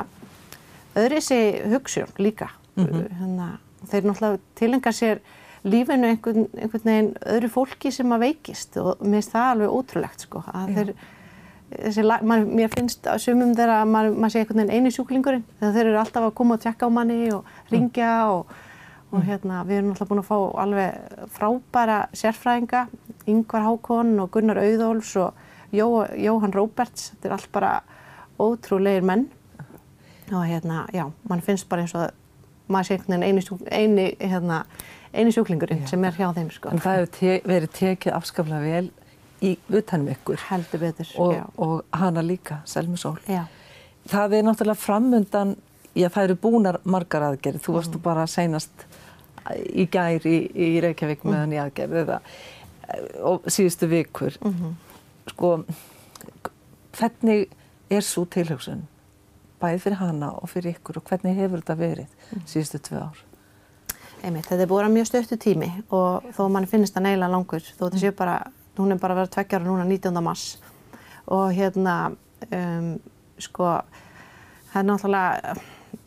öðrisi hugssjón líka. Mm -hmm. hérna, þeir náttúrulega tilengar sér lífinu einhvern, einhvern veginn öðru fólki sem að veikist og mér finnst það alveg ótrúlegt sko að þeir Þessi, man, mér finnst að sumum þeirra að maður, maður sé einhvern veginn eini sjúklingurinn þegar þeir eru alltaf að koma og tjekka á manni og ringja og og hérna við erum alltaf búin að fá alveg frábæra sérfræðinga Yngvar Hákon og Gunnar Auðóls og Jó, Jóhann Róberts þetta er allt bara ótrúleir menn. Og hérna já, mann finnst bara eins og að maður sé einhvern veginn eini, eini, hérna, eini sjúklingurinn sem er hjá þeim sko. En það hefur te verið tekið afskaflega vel í utanum ykkur heldur betur og, og hana líka, Selmi Sól já. það er náttúrulega framundan já það eru búnar margar aðgerð þú varst mm. bara seinast í gær í, í Reykjavík meðan mm. ég aðgerði það og síðustu vikur mm -hmm. sko hvernig er svo tilhjóksun bæðið fyrir hana og fyrir ykkur og hvernig hefur þetta verið mm. síðustu tvö ár? Einmitt, þetta er búin að mjög stöttu tími og þó mann finnst það neila langur þó þetta mm. sé bara, hún er bara verið tveggjara núna 19. mars og hérna um, sko það er náttúrulega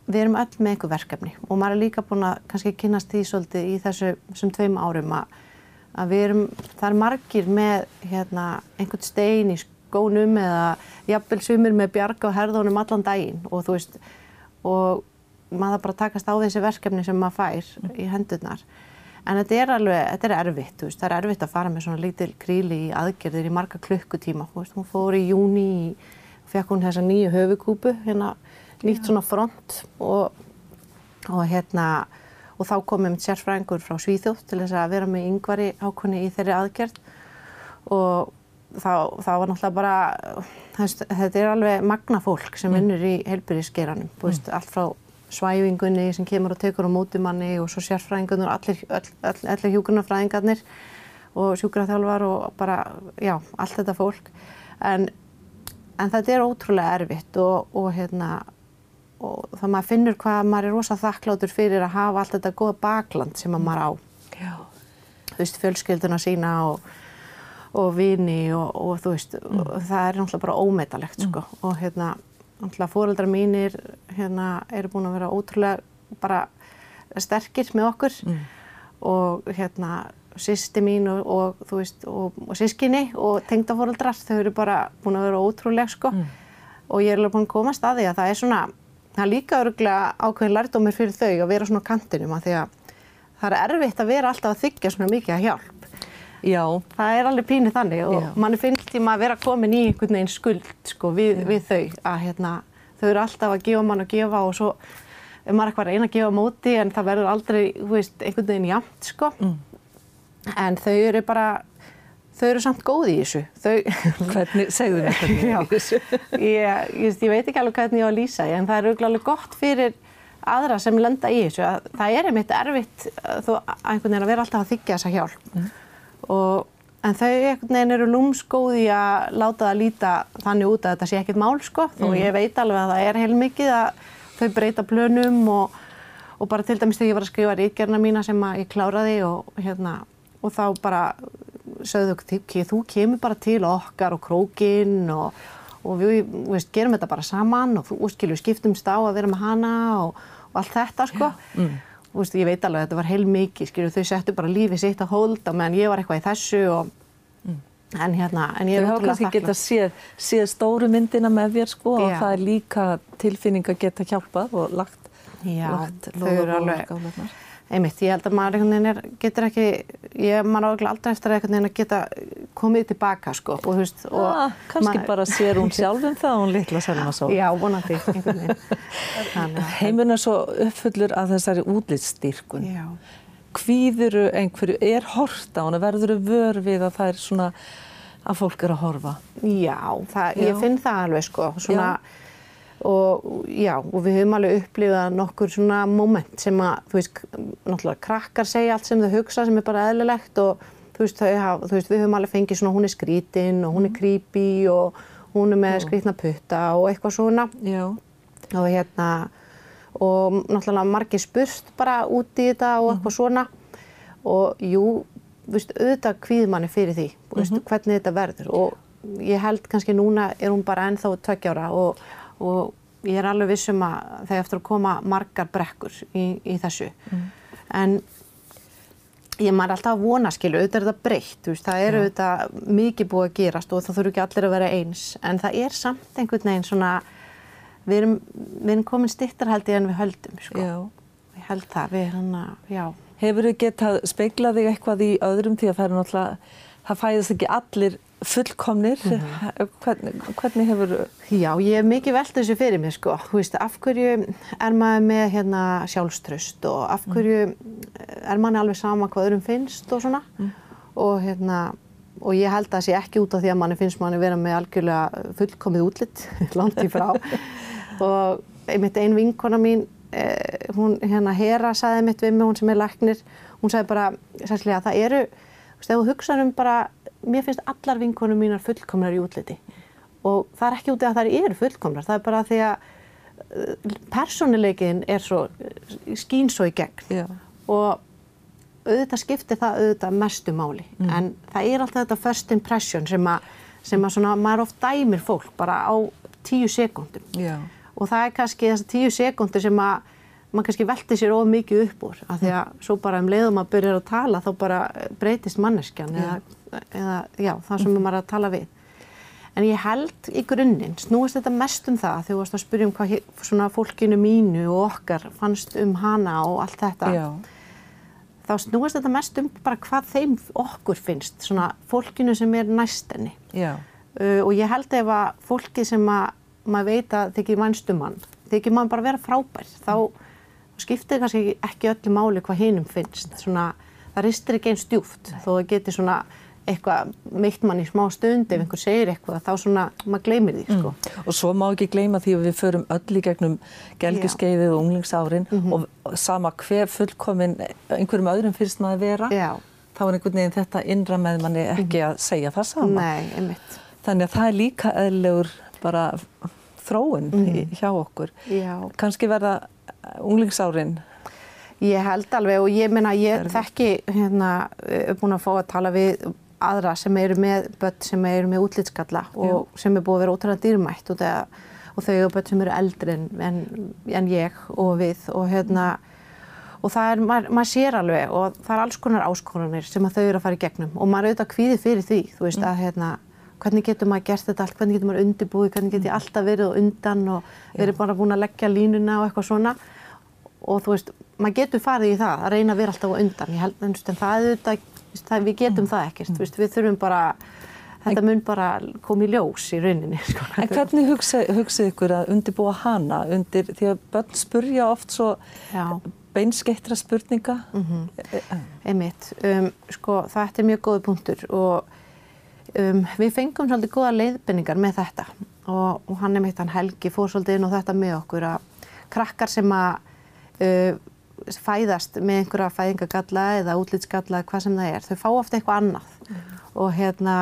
við erum öll með einhver verkefni og maður er líka búin að kannski kynast því svolítið í þessu sem tveim árum að, að við erum, það er margir með hérna, einhvern stein í skónum eða jafnvel sumir með bjarga og herðunum allan daginn og þú veist og maður bara takast á þessi verkefni sem maður fær í hendurnar en þetta er alveg, þetta er erfitt veist, það er erfitt að fara með svona lítil kríli í aðgerðir í marga klukkutíma, veist, hún fór í júni og fekk hún þessa nýju höfukúpu hérna nýtt svona front og, og hérna og þá komum sérfræðingur frá Svíþjóð til þess að vera með yngvari ákvönni í þeirri aðgerð og þá, þá var náttúrulega bara þetta er alveg magna fólk sem mm. vinnur mm. í heilbyrðisgeranum mm. allt frá svæfingunni sem kemur og tekur á mótumanni og svo sérfræðingunir allir, allir, allir hjúgrunarfræðingarnir og sjúkraþjálfar og bara, já, allt þetta fólk en, en þetta er ótrúlega erfitt og, og hérna og þá maður finnur hvað maður er rosa þakkláttur fyrir að hafa allt þetta goða bakland sem maður á. Já. Þú veist, fjölskylduna sína og, og vini og, og þú veist, mm. það er náttúrulega bara ómetalegt sko mm. og hérna, náttúrulega fóreldrar mínir hérna eru búin að vera ótrúlega bara sterkir með okkur mm. og hérna sýsti mín og, og veist og, og sískinni og tengdafóreldrar þau eru bara búin að vera ótrúlega sko mm. og ég er alveg búin að komast að því að það er svona það er líka öruglega ákveðin lærdómir fyrir þau að vera svona á kantinum að því að það er erfitt að vera alltaf að þykja svona mikið að hjálp. Já. Það er alveg pínir þannig og Já. mann finnst tíma að vera komin í einhvern veginn skuld sko við, við þau að hérna þau eru alltaf að gefa mann að gefa og svo er maður eitthvað að reyna að gefa móti en það verður aldrei, þú veist, einhvern veginn jæmt sko. Mm. En þau eru bara þau eru samt góði í þessu. Þau... Hvernig, segðu mér hvernig í þessu? ég, ég, ég veit ekki alveg hvernig ég á að lýsa en það er auðvitað gott fyrir aðra sem lenda í þessu. Það er einmitt erfitt þó einhvern veginn að vera alltaf að þykja þessa hjálp. Mm. Og, en þau einhvern veginn eru lúmskóði að láta það líta þannig út að þetta sé ekkert mál sko. Þó ég veit alveg að það er heilmikið að þau breyta plönum og, og bara til dæmis þegar ég var að skrifa ríkjarna mína sem ég kláraði og hérna og þá bara sögðu þau þú kemur bara til okkar og krókinn og, og við veist, gerum þetta bara saman og þú skilur skiptumst á að vera með hana og, og allt þetta sko. Mm. Og veist, ég veit alveg að þetta var heil mikið skilur þau settu bara lífið sitt að hólda meðan ég var eitthvað í þessu og en hérna, en ég Þau er hafa ótrúlega kannski geta þakklátt. séð, séð stóru myndina með þér sko og Já. það er líka tilfinning að geta hjálpað og lagt, Já, lagt þau eru alveg- skálarnar. Einmitt, ég held að maður einhvern veginn er, getur ekki, ég maður áður aldrei eftir að einhvern veginn að geta komið tilbaka sko og þú veist og Ah, kannski maður- bara sér hún sjálfum það hún litla Selma Sól. Já, vonandi einhvern veginn. Að- Heimurinn er svo uppfullur að þessari útlitsstyrkun. Já, Hvíðuru einhverju, er hort á hana, verður vör við að það er svona að fólk er að horfa. já, það, Já. ég finn það alveg sko, svona og já, og við höfum alveg upplifað nokkur svona moment sem að, þú veist, náttúrulega krakkar segja allt sem þau hugsa sem er bara eðlilegt og þú veist, þau hafa, þú veist, við höfum alveg fengið svona hún er skrítin og hún er creepy og hún er með skrítna putta og eitthvað svona. Já. og hérna og náttúrulega margir spurst bara út í þetta og eitthvað svona. Og jú, veist, auðvitað kvíð manni fyrir því, veist, hvernig þetta verður. Og ég held kannski núna er hún bara ennþá tveggjára og, og ég er alveg vissum að þegar eftir að koma margar brekkur í, í þessu. En ég maður er alltaf að vona skilu, auðvitað er þetta breytt, veist, það er auðvitað mikið búið að gerast og það þurfu ekki allir að vera eins. En það er samt einhvern veginn svona við erum, við erum komin stittar held ég en við höldum sko. Já. ég held það, við hann að, já. Hefur þið getað speiklað þig eitthvað í öðrum? Því að það er það fæðist ekki allir fullkomnir. hvernig, hvernig hefur, Já, ég hef mikið velt þessu fyrir mér sko, þú veist, af hverju er maður með hérna sjálfströst og af hverju er manni alveg sama hvað öðrum finnst og svona. Og hérna, og ég held að það sé ekki út af því að manni finnst manni vera með algjörlega fullkomið útlitt, langt í frá. Og einmitt ein vinkona mín, eh, hún hérna Hera sagði mitt við mig, hún sem er læknir, hún sagði bara, sæslega, það eru, þú veist, ef þú hugsaður um bara, mér finnst allar vinkonum mínar fullkomnar í útliti. Og það er ekki út af að það eru fullkomnar, það er bara því að uh, persónuleikin er svo, uh, skín svo í gegn. Já. og auðvitað skiptir það auðvitað mestu máli. En það er alltaf þetta first impression sem að, sem að svona, maður oft dæmir fólk bara á tíu sekúndum. Já. og það er kannski þessar tíu sekundur sem að maður kannski velti sér of mikið upp úr. Af því að svo bara um leiðum að byrja að tala þá bara breytist manneskjan eða, eða já, það sem maður er að tala við en ég held í grunninn snúist þetta mest um það þegar þú varst að spyrja um hvað svona fólkinu mínu og okkar fannst um hana og allt þetta Já. þá snúist þetta mest um bara hvað þeim okkur finnst, svona fólkinu sem er næstenni Já. uh, og ég held ef að fólki sem að maður veit að þykir vænstum mann þykir maður bara vera frábær þá skiptir kannski ekki öllu máli hvað hinum finnst svona, það ristir ekki eins djúft þó það geti svona eitthvað meitt mann í smá stund ef einhver segir eitthvað þá svona maður gleymir því sko. Og svo má ekki gleyma því að við förum öll í gegnum gelgiskeiðið og unglingsárin og sama hver fullkomin einhverjum öðrum fyrst maður vera, Já, þá er einhvern veginn þetta innra með manni ekki að segja það sama. nei, einmitt Þannig að það er líka eðlegur bara þróun í, hjá okkur. Já. Kanski verða unglingsárin Ég held alveg og ég meina ég þekki hérna, er búin að fá að tala við aðra sem eru með börn sem eru með útlitskalla og sem er búið að vera ótrúlega dýrmætt og, það, og þau eru börn sem eru eldri en, en, ég og við og hérna og það er, maður, maður sér alveg og það er alls konar áskonanir sem að þau eru að fara í gegnum og maður er auðvitað kvíði fyrir því, þú veist að hérna hvernig getur maður gert þetta allt, hvernig getur maður undirbúið, hvernig getur ég alltaf verið undan og verið bara búin að leggja línuna og eitthvað svona. Og þú veist, maður getur farið í það að reyna að vera alltaf undan, ég held en það er auðvitað, það, við getum það ekkert, þú veist, við þurfum bara, þetta mun bara koma í ljós í rauninni, sko. En hvernig hugsa, hugsið ykkur að undirbúa hana undir, því að börn spurja oft svo Já. beinskeittra spurninga. Einmitt, um, sko þetta er mjög góði punktur og um, við fengum svolítið góða leiðbendingar með þetta og, og hann er mitt, hann Helgi fór svolítið inn á þetta með okkur að krakkar sem að uh, fæðast með einhverja fæðingagalla eða útlitsgalla eða hvað sem það er, þau fá ofta eitthvað annað. Og hérna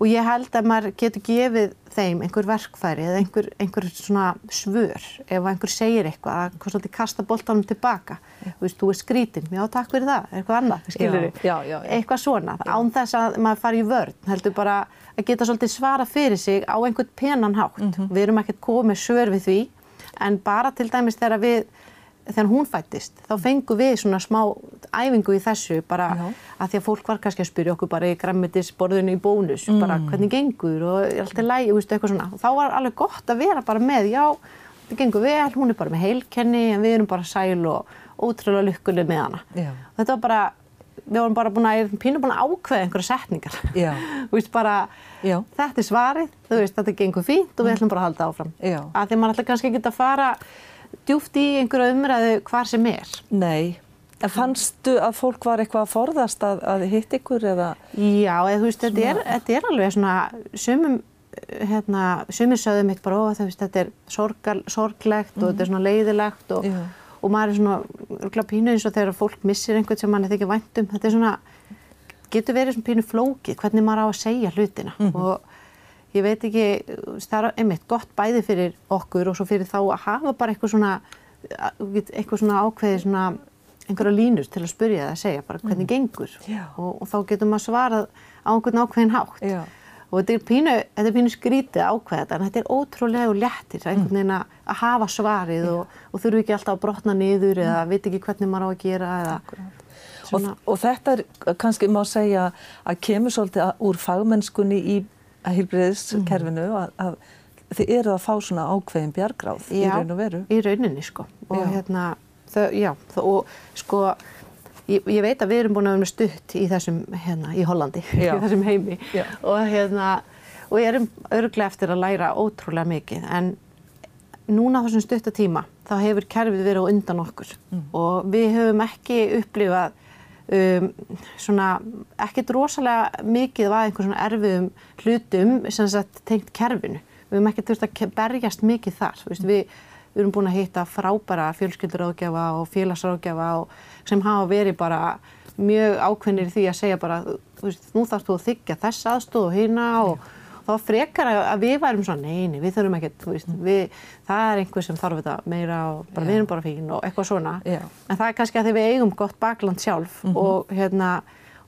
og ég held að maður getur gefið þeim einhver verkfæri eða einhver, einhver svona svör ef einhver segir eitthvað að hvað svolítið kasta boltanum tilbaka. Þú veist, þú er skrítin, já takk fyrir það. Eitthvað annað, skilur Já, já, já, já. eitthvað svona, án þess að maður fari í vörn heldur bara að geta svolítið svara fyrir sig á einhvern penan hátt. Mhm. við erum ekkert komið svör við því en bara til dæmis þegar við þegar hún fættist, þá fengum við svona smá æfingu í þessu bara Já. að því að fólk var kannski að spyrja okkur bara í grammetisborðinu í bónus, bara Mm. hvernig gengur og er allt í lægi, veist, eitthvað svona og þá var alveg gott að vera bara með, já það gengur vel, hún er bara með heilkenni en við erum bara sæl og ótrúlega lykkuleg með hana. Já. Þetta var bara við vorum bara búin að, pínu búin að ákveða einhverja setningar. Já. Þú veist bara, Já. þetta er svarið, þú veist, þetta gengur fínt og við ætlum bara að halda áfram. Já. Að því maður ætla kannski ekki að fara djúft í einhverja umræðu hvar sem er. Nei. En fannstu að fólk var eitthvað að forðast að, að hitt ykkur eða? Já, eða þú veist, þetta er, þetta er alveg svona, sumum, hérna, sumir sögðu mitt bara, ó, þú veist, þetta er sorgal, sorglegt og þetta er svona leiðilegt og, og maður er svona, örgulega pínu eins og þegar fólk missir einhvern sem mann er þykir væntum, þetta er svona, getur verið svona pínu flókið, hvernig maður á að segja hlutina og ég veit ekki, það er einmitt gott bæði fyrir okkur og svo fyrir þá að hafa bara eitthvað svona, eitthvað svona ákveði svona, einhverja línur til að spyrja það að segja bara hvernig gengur. Já. og, og þá getur maður svarað á einhvern ákveðin hátt. Já. og þetta er pínu, þetta er pínu skrítið að þetta en þetta er ótrúlega léttir einhvern veginn að að hafa svarið og, og þurfu ekki alltaf að brotna niður eða veit ekki hvernig maður á að gera eða Og, svona, og þetta er kannski má segja að kemur svolítið að- úr fagmennskunni í heilbriðiskerfinu að, að þið eru að fá svona ákveðin bjargráð í Já, raun og veru. í rauninni sko. Og Já. hérna, þau, já, þau, og sko ég, ég veit að við erum búin að vera með stutt í þessum, hérna, í Hollandi í þessum heimi. Og hérna, og erum örglega eftir að læra ótrúlega mikið en núna þessum stutta tíma þá hefur kerfið verið á undan okkur. Og við höfum ekki upplifað um, svona ekkert rosalega mikið af einhver svona erfiðum hlutum sem sagt tengt kerfinu. Við höfum ekki þurft að berjast mikið þar. Veist, við, við erum búin að hitta frábæra fjölskylduráðgjafa og félagsráðgjafa sem hafa verið bara mjög ákveðnir í því að segja bara, þú veist, nú þarfst þú að þykja þess aðstóð og hýna og þá frekar að, við værum svona, neini, við þurfum ekkert, þú veist, við, það er einhver sem þarf þetta meira og bara við erum bara fín og eitthvað svona. Já. En það er kannski að því við eigum gott bakland sjálf og, hérna,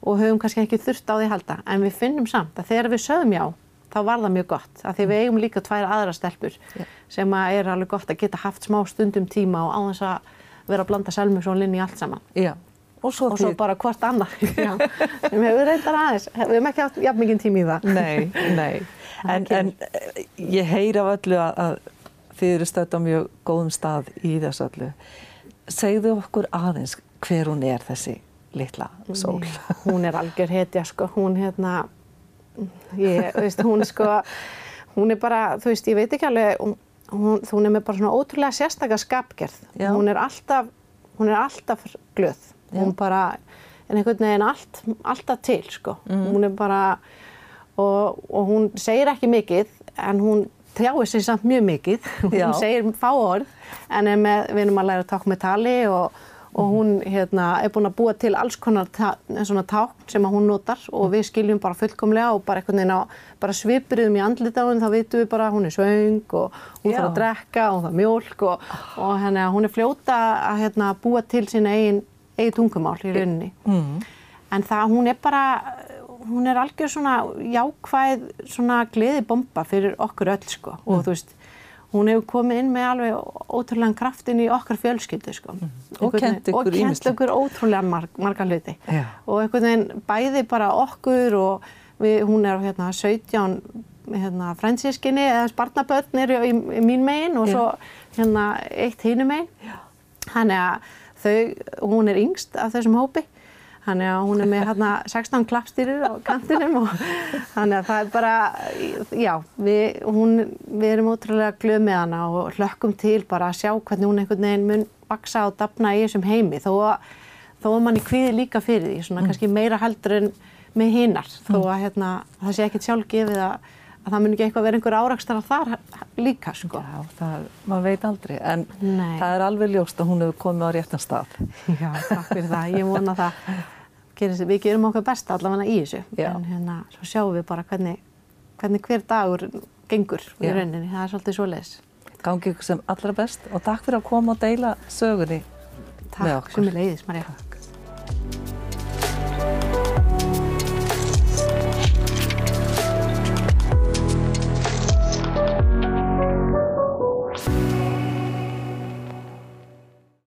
og höfum kannski ekki þurft á því að halda. En við finnum samt að þegar við sögum já, þá var það mjög gott. Að því við eigum líka tvær aðra stelpur Já. sem að er alveg gott að geta haft smá stundum tíma og á þess að vera að blanda selmusónlinn í allt saman. Já. Og svo, Og svo bara hvort. Sem hefur reyndar aðeins. Við hefum ekki haft jafn mikið tíma í það. Nei, nei. En, en eh, ég heyr af öllu að, að þið eru stödd á mjög góðum stað í þessu öllu. Segðu okkur aðeins hver hún er þessi litla sól. Nei, hún er algjör hetja sko, hún hérna, ég, veist, hún sko, hún er bara, þú veist, ég veit ekki alveg, hún, hún, hún er með bara svona ótrúlega sérstakar skapgerð. Hún er alltaf, hún er alltaf glöð. Hún bara, en einhvern veginn allt, alltaf til sko. Mhm. Hún er bara, og, og hún segir ekki mikið, en hún trjáir sig samt mjög mikið. Já. Hún segir fá orð, en er með, við erum að læra taka með tali og og hún hérna, er búin að búa til alls konar ta svona tákn sem hún notar og við skiljum bara fullkomlega og bara einhvern veginn á bara svipuriðum í andlit á henni þá vitum við bara að hún er svöng og hún Já. þarf að drekka og það er mjólk og, og henni hún er fljóta að hérna, búa til sín eigin, eigin tungumál í rauninni. Mm. En það, hún er bara, hún er algjör svona jákvæð svona gleðibomba fyrir okkur öll sko og þú veist, hún hefur komið inn með alveg ótrúlega kraftin í okkar fjölskyldu sko. Og Einhvern kennt veginn- ykkur Og kennt ýmislegt. okkur ótrúlega marg, marga hluti. Já. Og einhvern veginn bæði bara okkur og við, hún er hérna 17 hérna fransískinni eða spartnabötn eru í, í mín megin og Já. svo hérna eitt hínu megin. Þannig að þau, hún er yngst af þessum hópi. Þannig að hún er með hérna 16 klappstýrir á kantinum og þannig að það er bara, já, við, hún, við erum ótrúlega glöð með hana og hlökkum til bara að sjá hvernig hún einhvern veginn mun vaksa og dafna í þessum heimi. Þó að, þó að manni kvíði líka fyrir því, svona kannski meira heldur en með hinnar þó að hérna, það sé ekkert sjálf gefið að, að það mun ekki eitthvað vera einhver árakstar þar líka sko. Já, það, maður veit aldrei, en Nei. það er alveg ljóst að hún hefur komið á réttan stað. Já, takk fyrir það. Ég vona það. Gerir, við gerum okkar besta allavega í þessu. Já. En hérna, svo sjáum við bara hvernig, hvernig hver dagur gengur í Já. rauninni. Það er svolítið svoleiðis. Gangi ykkur sem allra best og takk fyrir að koma og deila sögunni með Takk okkur. sem er leiðis, Marja.